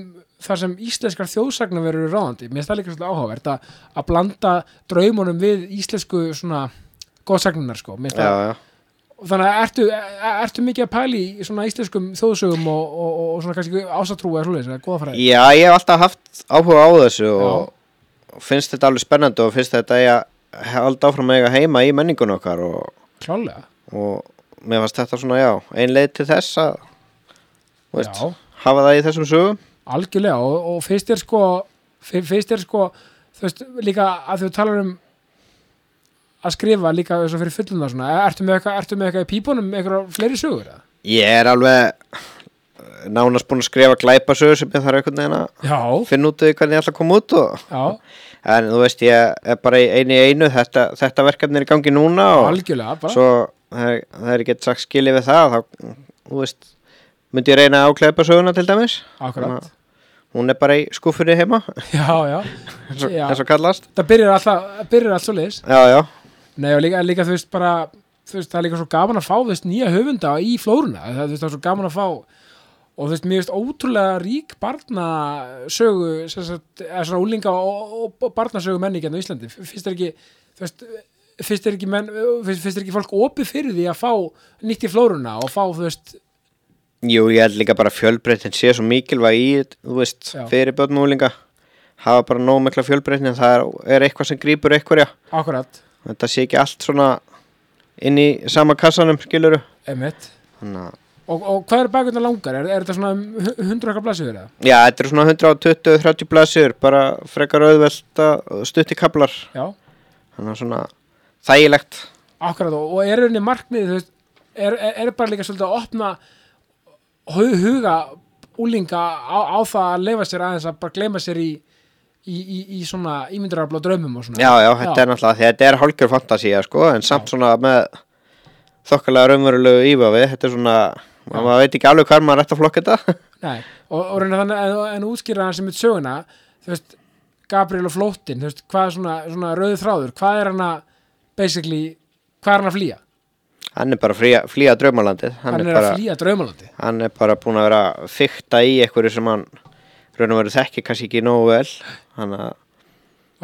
þar sem íslenskar þjóðsagnar verður ráðandi. Mér finnst það líka svolítið áhugavert að, að blanda draumunum við íslensku svona góðsagnar sko. Mér finnst það, já, þannig að ertu, ertu mikið að pæli í svona íslenskum þjóðsögum og, og, og, svona kannski ásatrú eða svoleiðis eða góða fræði? Já, ég hef alltaf haft áhuga á þessu og, og finnst þetta alveg spennandi og finnst þetta eiga halda áfram að eiga heima í menningun okkar og, klálega og mér fannst þetta svona, já, ein leið til þess að veist, hafa það í þessum sögum algjörlega og, og finnst þér sko finnst þér sko þú veist líka að þú talar um að skrifa líka eins og fyrir fullum það svona ertu með eitthvað, ertu með eitthvað í pípunum eitthvað fleiri sögur eða? Ég er alveg eh, nánast búin að skrifa glæpasögur sem ég þarf einhvern veginn að finna út hvernig ég ætla að koma út og En þú veist, ég er bara einu í einu, þetta, þetta verkefni er í gangi núna og svo það er, það er ekki sagt skilið við það, þá, þú veist, myndi ég reyna að áklepa söguna til dæmis. Akkurat, Hún er bara í skúffunni heima, já, já, Já. eins og kallast. það byrjar alltaf byrjar allt svo já, Nei og líka, líka þú veist bara þú veist, það er líka svo gaman að fá veist nýja höfunda í flóruna, það, þú veist, það er svo gaman að fá og þú veist, mér veist ótrúlega rík barnasögu eða svona úlinga og, og, og barnasögu menni hérna á Íslandi, finnst þér ekki þú veist, finnst þér ekki menn, finnst, finnst þér ekki fólk opið fyrir því að fá nýtt í flóruna og fá, þú veist jú, ég held líka bara fjölbreytin sé svo mikilvæg í, þú veist, Já. fyrir börn og úlinga. Hafa bara nóg mikla fjölbreytin, það er, er eitthvað sem grýpur einhverja. akkurat, Þetta sé ekki allt svona inn í sama kassanum, skiluru. emitt Þannig að og, og hvað er bakundar langar? Er, er þetta svona um hu- 100 okkar blaðsögur eða? Já, þetta eru svona 120-30 blaðsjur, bara frekar auðvelta stutt í kaplar, Já, þannig að svona þægilegt. akkurat og, og er einni markmið, þú veist er, er, er bara líka svolítið að opna huga úlinga á, á það að leifa sér aðeins að bara gleyma sér í í, í, í svona ímyndarafla draumum og svona. Já, já, þetta er náttúrulega, þetta er hálfgjör fantasía, sko, en samt svona með þokkalega raunverulegu ívafi, þetta er svona, maður veit ekki alveg hvar maður ætti að flokka þetta. Nei, og, og reyna þannig en, en útskýra hann sem er söguna þú veist, Gabriel og Flóttin þú veist, hvað er svona, svona rauði þráður? Hvað er hann að, basically hvað er hann að flýja? Hann er bara að flýja, draumalandið, Hann, hann, er, er bara, að flýja draumalandi hann er bara búin að vera að fykta í einhverju sem hann raun og veru þekki kannski ekki nógu vel, hann, að,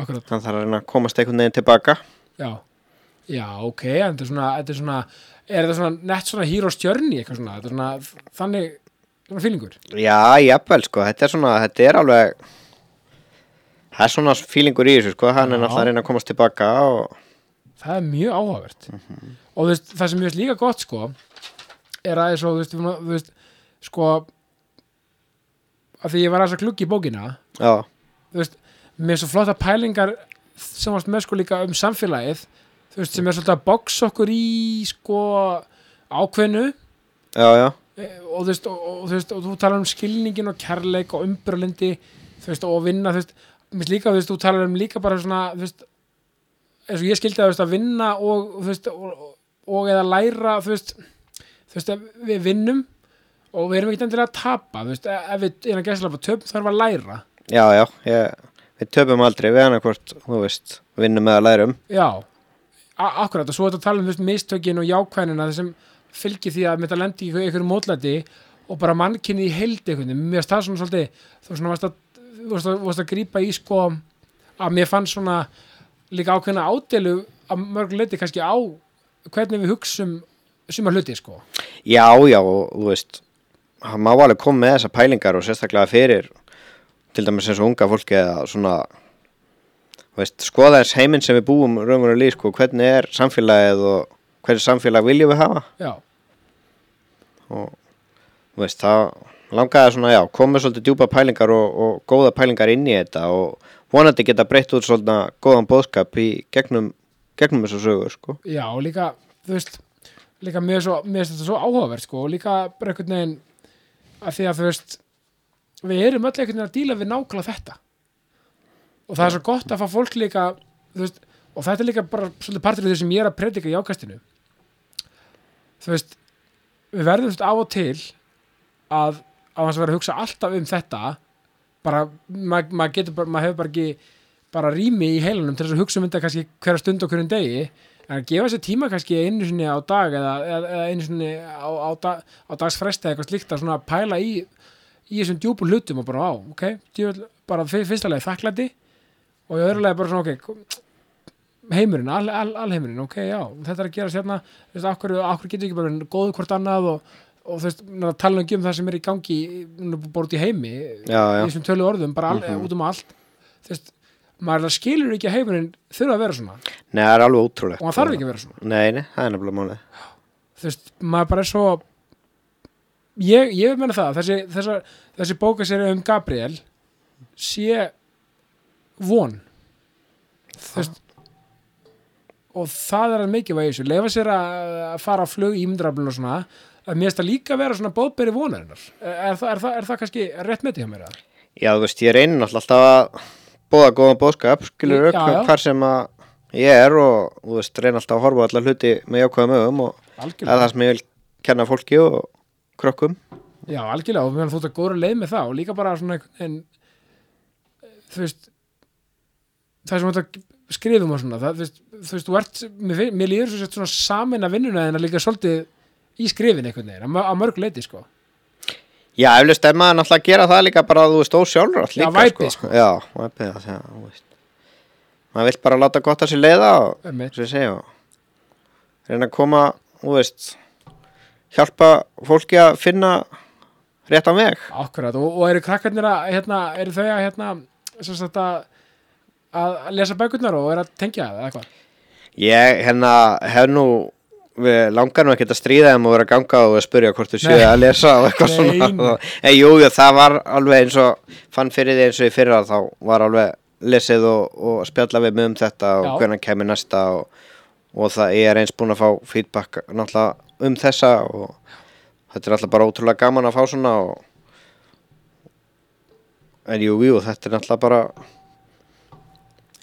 hann þarf að reyna að komast einhvern veginn tilbaka. já. Já, ok, þetta er svona, þetta er svona er þetta svona nett svona hero's journey eitthvað svona, þetta er svona þannig svona fílingur? Já, jafnvel, sko, þetta er svona, þetta er alveg það er svona fílingur í þessu, sko, hann Já. er náttúrulega að reyna að komast tilbaka og það er mjög áhugavert og þú veist, það sem ég veist líka gott sko er að svo, veist, veist sko að því ég var aðeins að glugga í bókina já, með svo flotta pælingar sem varst með sko líka um samfélagið sem er svolítið að boxa okkur í sko ákveðnu já, já, eh, og þú veist, og, og, þú, og talar um skilningin og kærleik og umbrölendi þú veist, og vinna, þú veist, þú talar um líka bara svona þú veist, eins og ég skildi þú veist, að vinna og, veist, og, og eða læra, þú veist þú veist, að við vinnum og við erum ekkert endilega að tapa, þú veist, ef við erum að gæsla på töp, þarf að læra. Já, já ég, við töpum aldrei við hann hvort, þú veist, vinnum með að lærum. Já, akkurat og svo er þetta að tala um veist, mistökin og jákvænina þessum fylgir því að þetta lendi í einhverju mótlæti og bara mannkinni í heild einhvern veginn, mér það svona svolítið þú að, þú að, varst að grípa í sko að mér fann svona líka ákveðna ádelu að mörg leiti kannski á hvernig við hugsum suma hluti sko. Já, já, og þú veist hann má alveg koma með þessar pælingar og sérstaklega fyrir til dæmis eins og unga fólki eða svona veist, skoða þess heiminn sem við búum raunverulega í, sko, hvernig er samfélagið og hvernig samfélag viljum við hafa? Já, og veist, það langaði svona, já, komið svolítið djúpa pælingar og, og góða pælingar inn í þetta og vonandi geta breytt út svona góðan bóðskap í gegnum, gegnum þessu sögur, sko. Já, og líka þú veist, líka mér, finnst þetta svo áhugavert sko, og líka bara einhvern veginn að því að þú veist við erum öll einhvern veginn að díla við nákvæmlega þetta. Og það er svo gott að fá fólk líka veist, og þetta er líka bara svolítið partur af því sem ég er að predika í ákastinu. Þú veist við verðum þú veist, af og til að á hans að vera að hugsa alltaf um þetta bara, maður ma getur bara, maður hefur bara ekki bara rými í heilanum til þess að hugsa um þetta kannski hverja stund og hverjum degi. En að gefa sér tíma kannski einu sinni á dag eða, eða einu sinni á, á, dag, á dagsfresti eða eitthvað slíkt að svona pæla í í þessum djúpum hlutum og bara á, ok djúvel, bara fyr- fyrsta lagi þakklæti og í öðru lagi bara svona, ok heimurinn, al, al, alheimurinn, ok, já þetta er að gera sérna, þú veist, akkur getur ekki bara góðu hvort annað og, og þú veist, tala ekki um það sem er í gangi bara út í heimi Já, já, í þessum tölu orðum, bara al, út um allt. Þú veist, maður skilur ekki að heimurinn þurfa að vera svona. Nei, það er alveg ótrúlegt. Og hann þarf ekki að vera svona. Nei, nei, það er nefnilega málið. Þú veist, maður bara er svo ég, ég vil menna það þessi, þessi, þessi bókaseri um Gabriel sé von. Þú veist og það er að þessu. Lefa sér að fara á flug í ímyndraflun og svona að mér finnst það líka að vera svona bóðberi vonarinnar er, það- er, það, er það kannski rétt með því hjá mér eða? Já, þú veist, ég reynir alltaf að bóða góðan bóðskap, skilur já. hvar sem að ég er og þú veist, reyna alltaf að horfa á alla hluti með jákvæðum ögum og er algjörlega, það sem ég vil kenna fólki og krökkum já algjörlega og mér finnst ert góður að leið með það og líka bara svona en, þú veist það sem þetta skrifum og svona það, þú veist, þú ert mér, mér líður svona samin að vinnuna en að líka svolítið í skrifin einhvern veginn, að að mörg leiti sko. Já, eflust er maður náttúrulega að gera það líka bara þú veist, ósjálfur Já, væpið, sko. Já, væpið, það, já, veist. Maður vill bara láta gott að sér leiða og, sem segja og reyna að koma, þú veist hjálpa fólki að finna réttan veg. Akkurat, og, og eru krakkarnir að hérna, eru þau að hérna sem sagt að að lesa bækurnar og eru að tengja það eða eitthvað? Ég hérna hef nú við langar nú ekki að stríða þeim og vera að ganga og að spyrja hvort þú séu að lesa og eitthvað svona. En jú, það var alveg eins og fann fyrir því eins og í fyrra þá var alveg lesið og, og spjalla við mig um þetta og Já. hvernig kemur næsta og, og það ég er eins búin að fá feedback náttúrulega um þessa og þetta er alltaf bara ótrúlega gaman að fá svona og en jú, jú, þetta er náttúrulega bara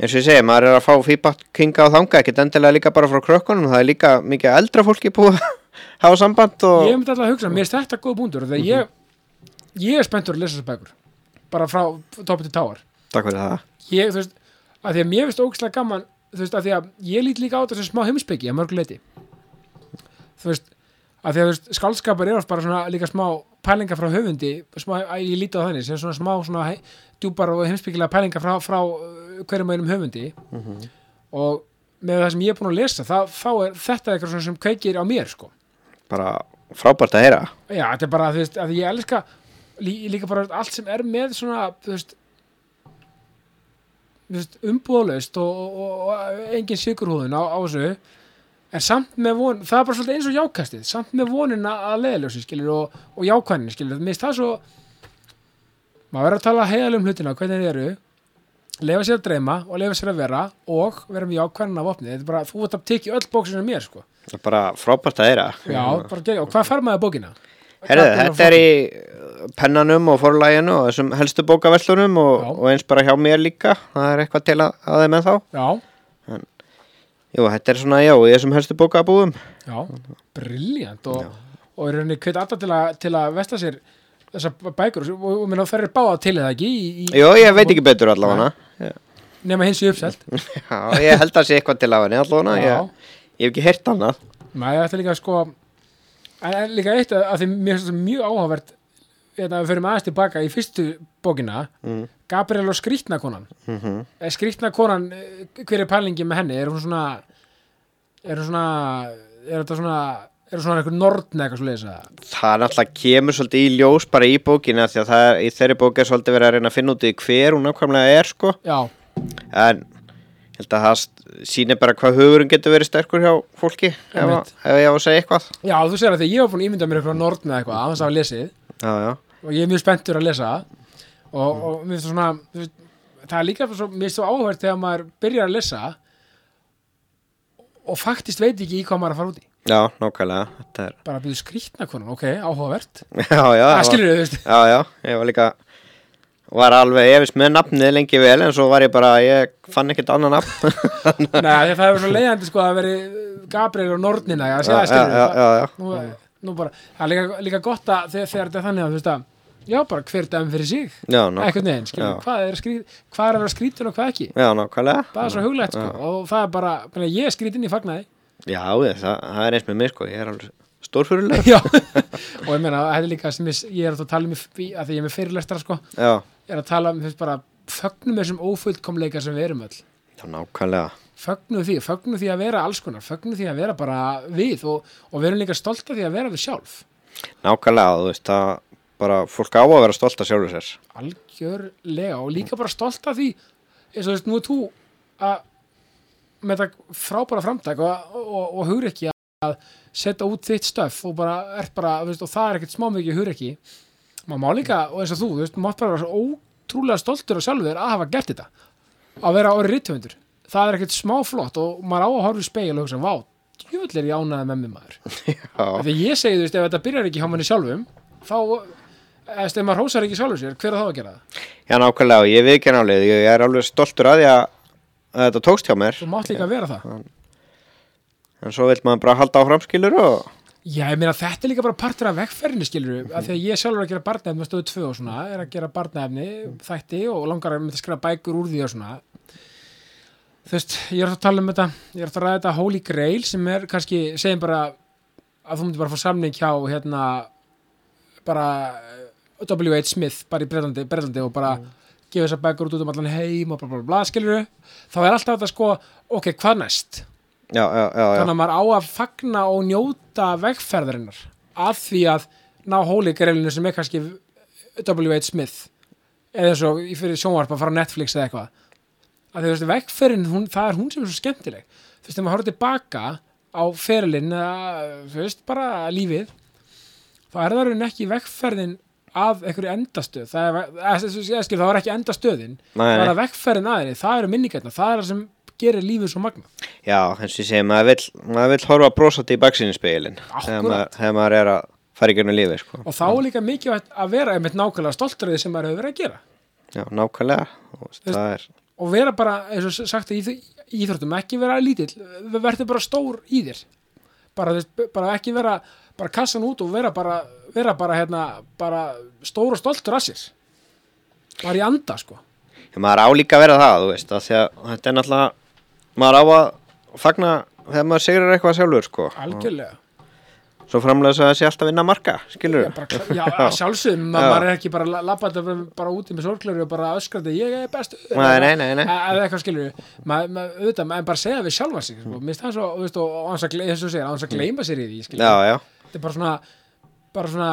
eins og ég segi, maður er að fá feedback kinga á þanga, ekkert endilega líka bara frá krökkunum, það er líka mikið eldra fólki búið að hafa samband og Ég myndi alltaf að hugsa, mér er þetta góð búndur þegar ég, ég er spenntur að lesa þessar bækur bara frá topi til táar takk fyrir það. Ég, þú veist, að því að mér finnst ógæslega gaman þú veist, að því að ég lít líka á sem smá heimspeki að mörgu leiti þú veist, að því að þú veist, skaldskapar er oft bara svona líka smá pælingar frá höfundi smá, ég líti á þannig, sem svona smá svona djúpar og heimspekilega pælingar frá, frá uh, hverjum einum höfundi. Og með það sem ég er búin að lesa þá, þá er þetta eitthvað sem kveikir á mér sko. Bara frábært að heyra. Já, þetta er bara, veist, að ég elska lí, líka bara allt sem er með svona, þú veist, umbúðalaust og, og, og, og engin sigurhúðun á, á þessu en samt með von, það er bara svolítið eins og jákastið. Samt með vonina að leðaljósi skilur og, og jákvæðinni skilur, mér finnst það svo maður verður að tala heiðalum hlutina hvernig þeir eru. Lefa sér að dreyma og lefa sér að vera og vera með jákvæðina af opnið, þetta er bara, þú ert að tekið öll bóksinu mér, sko, það er bara frábært að heyra. Já, bara og hvað fær maður bókina? Og þetta er í pennanum og forlæginu og þessum helstu bókaverslunum og, og eins bara hjá mér líka. Það er eitthvað til að, að þeim en þá Já, Jú, þetta er svona, já, í þessum helstu bókabúðum. Já, briljant og, og er henni hvet alltaf til, að- til að vesta sér þessar bækur. Og, og, og minna, þær er báða til eða ekki í, Jú, ég veit ekki betur allavega. Nema hins í uppselt. Já, ég held að sé eitthvað til af henni allavega ég, ég hef ekki heyrt annað. Maður þetta er líka sko en, líka eitt að, að því mér finnst þetta mjög áhugavert hérna, við förum aðeins tilbaka í fyrstu bókina Mm. Gabriel og skrýtnakonan mm -hmm. er skrýtnakonan, eh, hver er pælingi með henni? Er hún svona er hún svona er þetta svona eru svona einhver nordn eitthvað svo leiðis það er náttúrulega kemur svolítið í ljós bara í bókina því að það er, í þeirri bók er svolítið verið að reyna að finna út í hver hún nákvæmlega er sko. Já, en ég held að það sýnir bara hvað hugurinn getur verið sterkur hjá fólki ef, ef ég á að segja eitthvað. Já, þú segir að því ég var búin að ímynda mér eitthvað nordn eða eitthvað að þess að hafa lesið. Já, já, og ég er mjög spenntur að lesa og, og mér finnst svona veist, það er líka svo, mér finnst það áhverð þegar maður byrjar að lesa og faktist veit ekki í hvað maður að fara út í. Já, nákvæmlega er, bara að byrja skrýtna konan, ok, áhugavert. Já, já, það skilur við, þú veist. Já, já, ég var líka var alveg efist með nafnið lengi vel en svo var ég bara, ég fann ekkert annað nafn. Nei, það er svo leiðandi sko að veri Gabriel og Nordnina, já, já, já, já, já, já. nú, nú bara, það er líka, líka gott að þegar þetta er þannig að þú veist að já, bara hver dæmi fyrir sig. Eitthvað Já. hvað er, að vera skrítin og hvað ekki? Já, nákvæmlega. Það er svo huglægt sko, og það er bara, bara ég er skrítin í fagnaði. Já, ég, það, það er eins með mig sko, ég er alveg stórfyrirlega já, og ég meina, þetta er líka sem ég, ég er að tala um að því ég er með fyrirlestra sko, Já, ég er að tala um veist, bara fögnum þessum ófullkomleika sem við erum öll. Já, nákvæmlega. Fögnum því, fögnum því að vera alls konar fögnum því að vera bara við og, og verum líka stolt af því að vera við sjálf. Nákvæmlega, þú veist, það bara fólk á að vera stolt af sjálfur sér. Algjörlega og líka bara stolt af því eins og þú veist, nú er þú að með þetta frábæra framtak og, og, og hugur ekki að setja út þitt stöf og bara ert bara, veist, og það er ekkert smá mikið hugur ekki maður má líka, og eins og þú, þú veist, mátt bara vera ótrúlega stoltur og sjálfur að hafa gert þetta. Að vera orðið rittöfundur það er ekkert smá flott og maður á að horfa í speil og hugsa, vá, djöfull er ég ánæði með mig maður. Þegar ég segi, þú veist, ef þetta byrjar ekki hjá manni sjálfum þá, eða ef maður hósar ekki sjálfur sér, hver er þá að gera það? já nákvæmlega ég viðkenn alveg, ég er alveg stoltur að því að, að þetta tókst hjá mér Þú mátt líka vera það. en svo vil maður bara halda áfram skilur og Já, ég meina þetta er líka bara partur af vegferðinni, skilur við, af því að ég sjálfur að gera barnaefni með stöðu 2 og svona, er að gera barnaefni, þætti og langar að að skrifa bækur úr því og svona. Þú veist, ég er að tala um þetta, ég er að ræða þetta Holy Grail sem er kannski, segjum bara að þú myndir bara fá samning hjá, hérna, bara W.H. Smith, bara í Bretlandi, Bretlandi og bara gefa þessar bækur út út um allan heim og bla bla bla, skilur við, þá er alltaf þetta sko, ok, hvað næst? já, já, já, já. þannig að maður á að fagna og njóta vegferðarinnar af því að ná hóligrelinu sem er kannski W.H. Smith eða eins og í fyrir sjónvarp að fara á Netflix eða eitthvað að því þú veist vegferðin, hún, það er hún sem er svo skemmtileg þú veist, þegar maður horfður tilbaka á ferilinn eða þú veist, bara lífið þá er það raunin ekki vegferðin af einhverju endastöð. Það er, skil, það var ekki endastöðin Nei, það nei. að vegferðin aðeins, það eru minningarna það er það sem gerir lífið svo magna já, eins og ég segi, maður vill, maður vill horfa brosandi í baksinnispegilin þegar, maður- maður er að fara í gennum lífi sko. og þá er líka mikilvægt að vera einmitt nákvæmlega stoltur af því sem maður hefur verið að gera. Já, nákvæmlega. Veist- það er, og vera bara, eins og sagt í íþróttum, ekki vera lítill verður bara stór í þér. Bara, bara ekki vera bara kassan út og vera bara, vera bara, hérna, bara stór og stoltur af sér. Bara í anda sko. Maður á líka að vera það, þú veist að að þetta er náttúrulega maður á að fagna þegar maður segir eitthvað sjálfur sko. algjörlega. Svo framlega svo að það sé alltaf vinna marka skilur kla- já, að sjálfsögum, ma- Já. maður er ekki bara labbað bara úti með sorgleru og bara öskrandi, ég er best Nei, nei, nei, eða eitthvað skilur maður, maður, auðvitað, maður bara segja við sjálfa sig sko. minnst það svo, þú veist, og þess að þú þess að gleyma sér í því skilur já, já, þetta er bara svona bara svona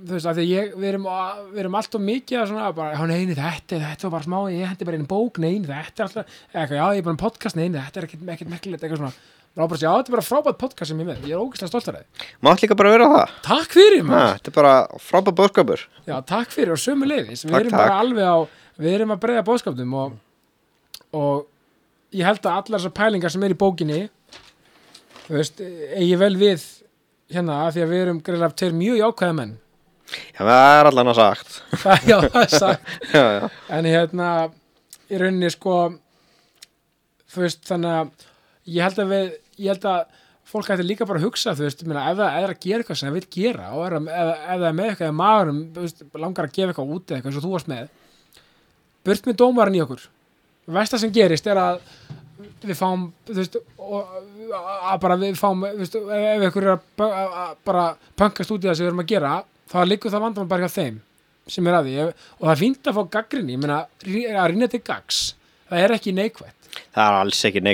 þú veist, af því ég, við erum, við erum alltaf mikið að svona, bara, já, neini, þetta, þetta var bara smá, ég hendi bara einu bók, neini, þetta er alltaf, eitthvað, já, ég er bara um podcast, neini, þetta er ekkert, merkilegt, eitthvað svona, bara bara, já, þetta er bara frábært podcast sem ég með, ég er ógeðslega stolt af það. mátt líka bara vera það Takk fyrir, maður. þetta er bara frábæð bóðskapur Já, takk fyrir og sömu leiðis, við erum bara alveg á, við erum að breyða bóðskapnum og, og ég held að allar þessar pælingar sem er í bókinni, þú veist, eigi vel við hérna, af því að við erum greiðlega tveir mjög jákvæða menn. já, það er allan að sagt já, það er sagt. já, já, En hérna, í rauninni sko, þú veist, þannig að ég held að við, ég held að fólk ætti líka bara að hugsa, þú veist, meina, ef það er að gera eitthvað sem það vil gera og er að, ef, ef það er með eitthvað í maðurum, veist, langar að gefa eitthvað út eða eitthvað eins og þú varst með, burt með dómarinn í okkur. Vesta sem gerist er að við fáum, þú veist, og, bara við fáum, veist, ef ef ykkur er að, bara pönkast út í það sem við erum að gera, þá liggur það vandamál bara hjá þeim sem er að því. Og það er fínt að fá gaggrinni, ég meina að rýna til gags, það er ekki neikvætt. Það er alls ekki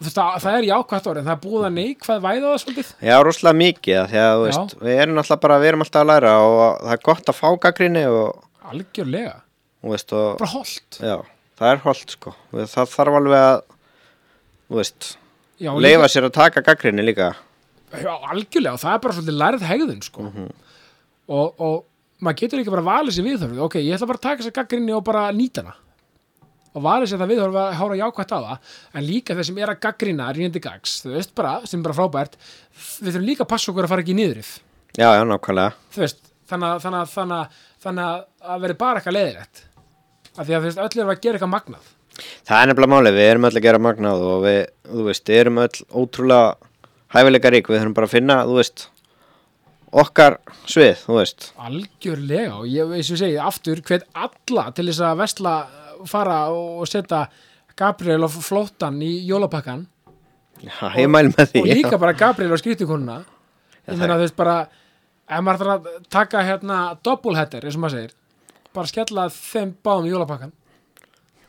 veist, það, það er jákvætt orðið, það er búið að neikvæð væða það svolítið. Já, rosalega mikið af því að þú Já. veist, við erum alltaf bara, við erum alltaf að læra og það er gott að fá gaggrinni og, algjörlega, og bara holdt já, það er holdt sko. Það þarf alveg að veist, Já, leifa sér að taka gaggrinni líka. Líka, já, algjörlega, það er bara svolítið lærið hegðun sko. og, og maður getur ekki bara valið sér viðhörfið ok, ég ætla bara að taka þessa gaggrinni og bara nýta hana. Og valið sér það viðhörfið að hára jákvætt á það. En líka þeir sem er að gaggrina rínandi gags, þú veist bara, sem er bara frábært við þurfum líka að passa okkur að fara ekki í niðrið Já, já, nákvæmlega. Veist, þannig að, þannig að, þannig að, þannig að, að veri bara eitthvað leiðilegt. Af því að þú veist, öll erum að gera eitthvað magnað Það er nefnilega málið, við erum öll að gera magnað og við, þú veist, erum öll ótrúlega hæfileika rík, við þurfum bara að finna, þú veist, okkar svið, þú veist. algjörlega og ég veist við segi aftur hvet alla til þess að vesla fara og setja Gabriel og flóttan í jólapakkan Já, ég mæl með því. og líka bara Gabriel og skrýttukonuna ég meina þú veist bara ef maður þarf að taka hérna doppelheader eins og maður segir bara skella þeim báðum í jólapakkan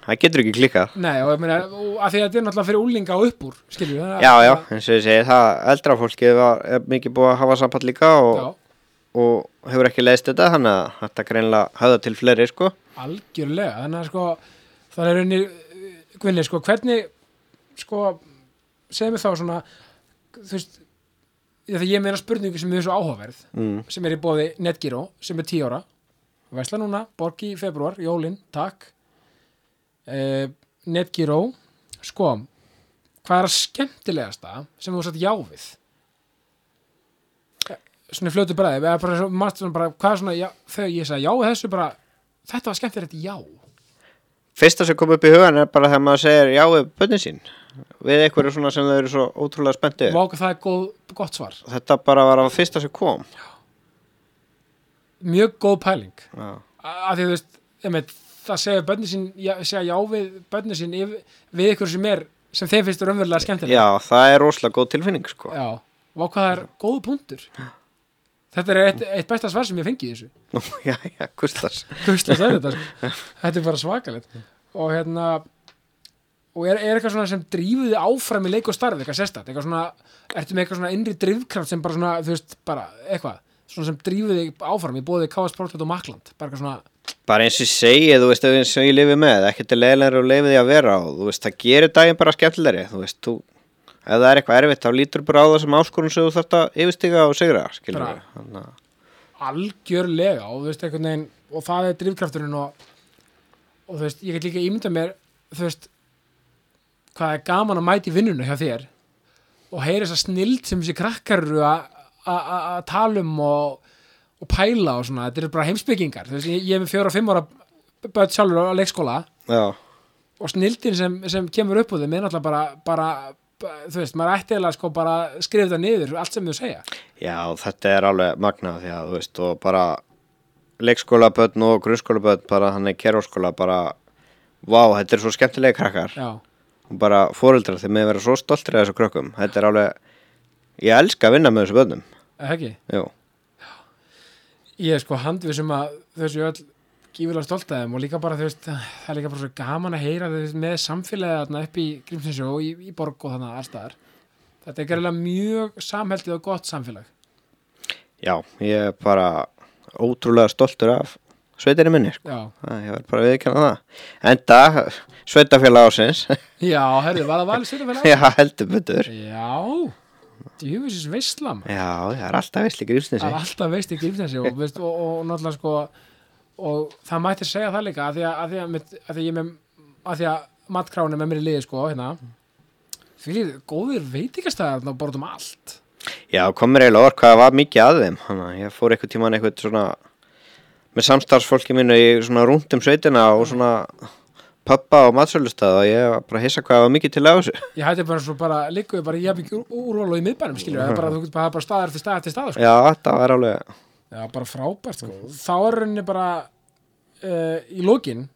Það getur ekki klikkað. nei og meina og að því að þetta er náttúrulega fyrir úlinga og upp úr skilju Já, já, eins og ég segi, það eldra fólkið var, er mikið búið að hafa samband líka og, og hefur ekki leiðst þetta, þannig að þetta greinlega höfða til fleiri, sko. algjörlega þannig að sko það er rauninni Gvinni sko hvernig sko segðu mig þá svona þú veist þegar ég meina spurningu sem er svo áhugaverð Mm. sem er í bóði Netgyro sem er 10 ára Vesla núna, borgi í februar, jólin, takk eh, Netgyro sko hvað er að skemmtilegasta sem þú satt já við Eh, svona fljótu bræði hvað er svona já, þegar ég sagði já þessu bara þetta var skemmtilegt já Fyrsta sem kom upp í hugan er bara þegar maður segir já við bönnin sín. Við einhverju svona sem þau eru svo ótrúlega spenntið. Váka það er góð, gott svar Þetta bara var að fyrsta sem kom. mjög góð pæling Já. að því þú veist einmitt, það segja bönni sín já, segja já við bönni sín við ykkur sem er sem þeim finnst raunverulega skemmtilega Já, það er rosalega góð tilfinning, sko. já, vá hvað það er góð punktur. Þetta er eitt, eitt besta svar sem ég fengi í þessu. Nú, já, já, Gustafs. Gustaf sagði þetta sko. þetta er bara svakalegt. Og hérna og er, er eitthvað svona sem drífuði áfram í leik og starf, eitthvað sérstætt eitthvað svona, ertu með eitthvað svona innri drifkraft sem bara svona, þú veist, bara eitthvað svona sem drífuði áfram í bóði KS Portlet og Makland, bara eitthvað svona Bara eins og ég segi, þú veist, eins og ég lifi með, ekkert er leiðilegur og því að vera og þú veist, það gerir daginn bara skemmtilegri, þú veist, þú, ef það er eitthvað erfitt, þá lítur bara á það sem áskorun sem þú þarft að yfirstiga og sigra, skilur við. Algjörlega og þú veist einhvern veginn og það er drifkrafturinn og, og þú veist, ég get líka ímynda mér þú veist hvað er gaman að mæti vinnuna hjá þér og heyra þessa snild sem þessi krakkar eru að tala um og, og pæla og svona, þetta eru bara heimsbyggingar þú veist, ég, ég er með fjóra og fimm ára börn sjálfur á leikskóla já, og snildin sem, sem kemur upp úr þeim er náttúrulega bara, bara þú veist, maður ætti eða sko bara skrifa þetta niður, allt sem þau segja. Já, þetta er alveg magnað því að, þú veist, og bara leikskólabötn og grunnskólabötn, bara þannig kerfaskóla, bara, vá, þetta er svo skemmtilegi krakkar. Já, og bara fóreldrar þeir með vera svo stoltir af þessu krökkum, þetta er alveg, ég elska að vinna með þessu jú. Ég er sko handvissum að þessu öll gífilega stolt að þeim og líka bara þú veist það er líka bara svo gaman að heyra veist, með samfélagið þarna upp í Grímsinsjó og í, í borg og þannig allstaðar þetta er gerðilega mjög samheldið og gott samfélag Já, ég er bara ótrúlega stoltur af sveitinni minni, sko. Það, ég verð bara að viðkjanna það. Enda, sveitafélag ásins, já herðu, var það valið stjórnfélag? já, heldur betur. já, djúfisins veistlam Já, það er alltaf veistli það grífsnesi. er alltaf veist í Grímsinsjó og, veist, og, og, náttúrulega sko og það mætti segja það líka að því að, að, því að, að, því að ég með að því að matkráni með mér í liði sko hérna því góðir veitingastæðar bara út um allt Já, komur eiginlega orð hvað var mikið að þeim. Þannig að ég fór eitthvað tíman eitthvað svona, með samstarfsfólki mínu í svona rúndum sveitina og svona pöppa og matsölustað og ég var bara að hissa hvað var mikið til að þessu. ég hætti bara svo bara líkuði bara í jafnvík úrval og í miðbænum skilju, það er bara, þú getur bara, bara staðar til staðar til staðar sko. Já, þetta var alveg, já, bara frábært sko. þá er rauninni bara uh, í lokin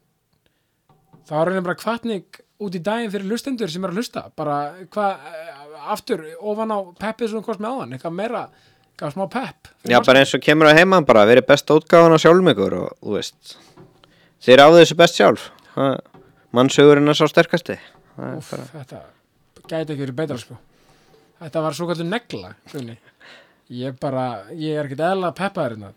þá er rauninni bara kvartning út í daginn fyrir lustendur sem er að lusta bara hvað, uh, aftur ofan á peppið svona hvort með áðan, eitthvað meira eitthvað smá pepp já, bara eins og kemur að heiman bara, verið besta útgáfan á sjálfum ykkur og, þú veist, þeir áðu þessu best sjálf. Það- Mannsögurinn er sá sterkasti. Er Úff, bara, þetta gæti ekki verið betra sko þetta var svo kallur negla Gunni. ég bara, ég er ekkert eðla peppaður hérna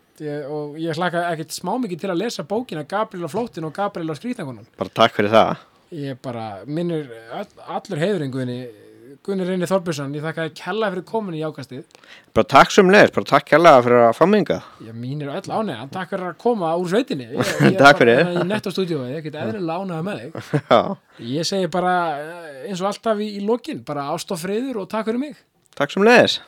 og ég hlaka ekkert smá mikið til að lesa bókina Gabriel á flóttin og Gabriel á skrýtnakonan bara takk fyrir það ég bara, minnur all, allur heiðurinn Gunni Gunni Reyni Þorbjörnsson, ég þakka ekki hella fyrir komin í ákastið. Bara takk sem leðis, bara takk hérlega fyrir að fá minga ég mínir öll ánægja, takk fyrir að koma úr sveitinni. Ég, ég, Takk fyrir. bara, í nettostúdíói, ég get eðrilega ánægja með þig. Já, ég segi bara eh, eins og alltaf í, í lokin bara ást og friður og takk fyrir mig. Takk sem leðis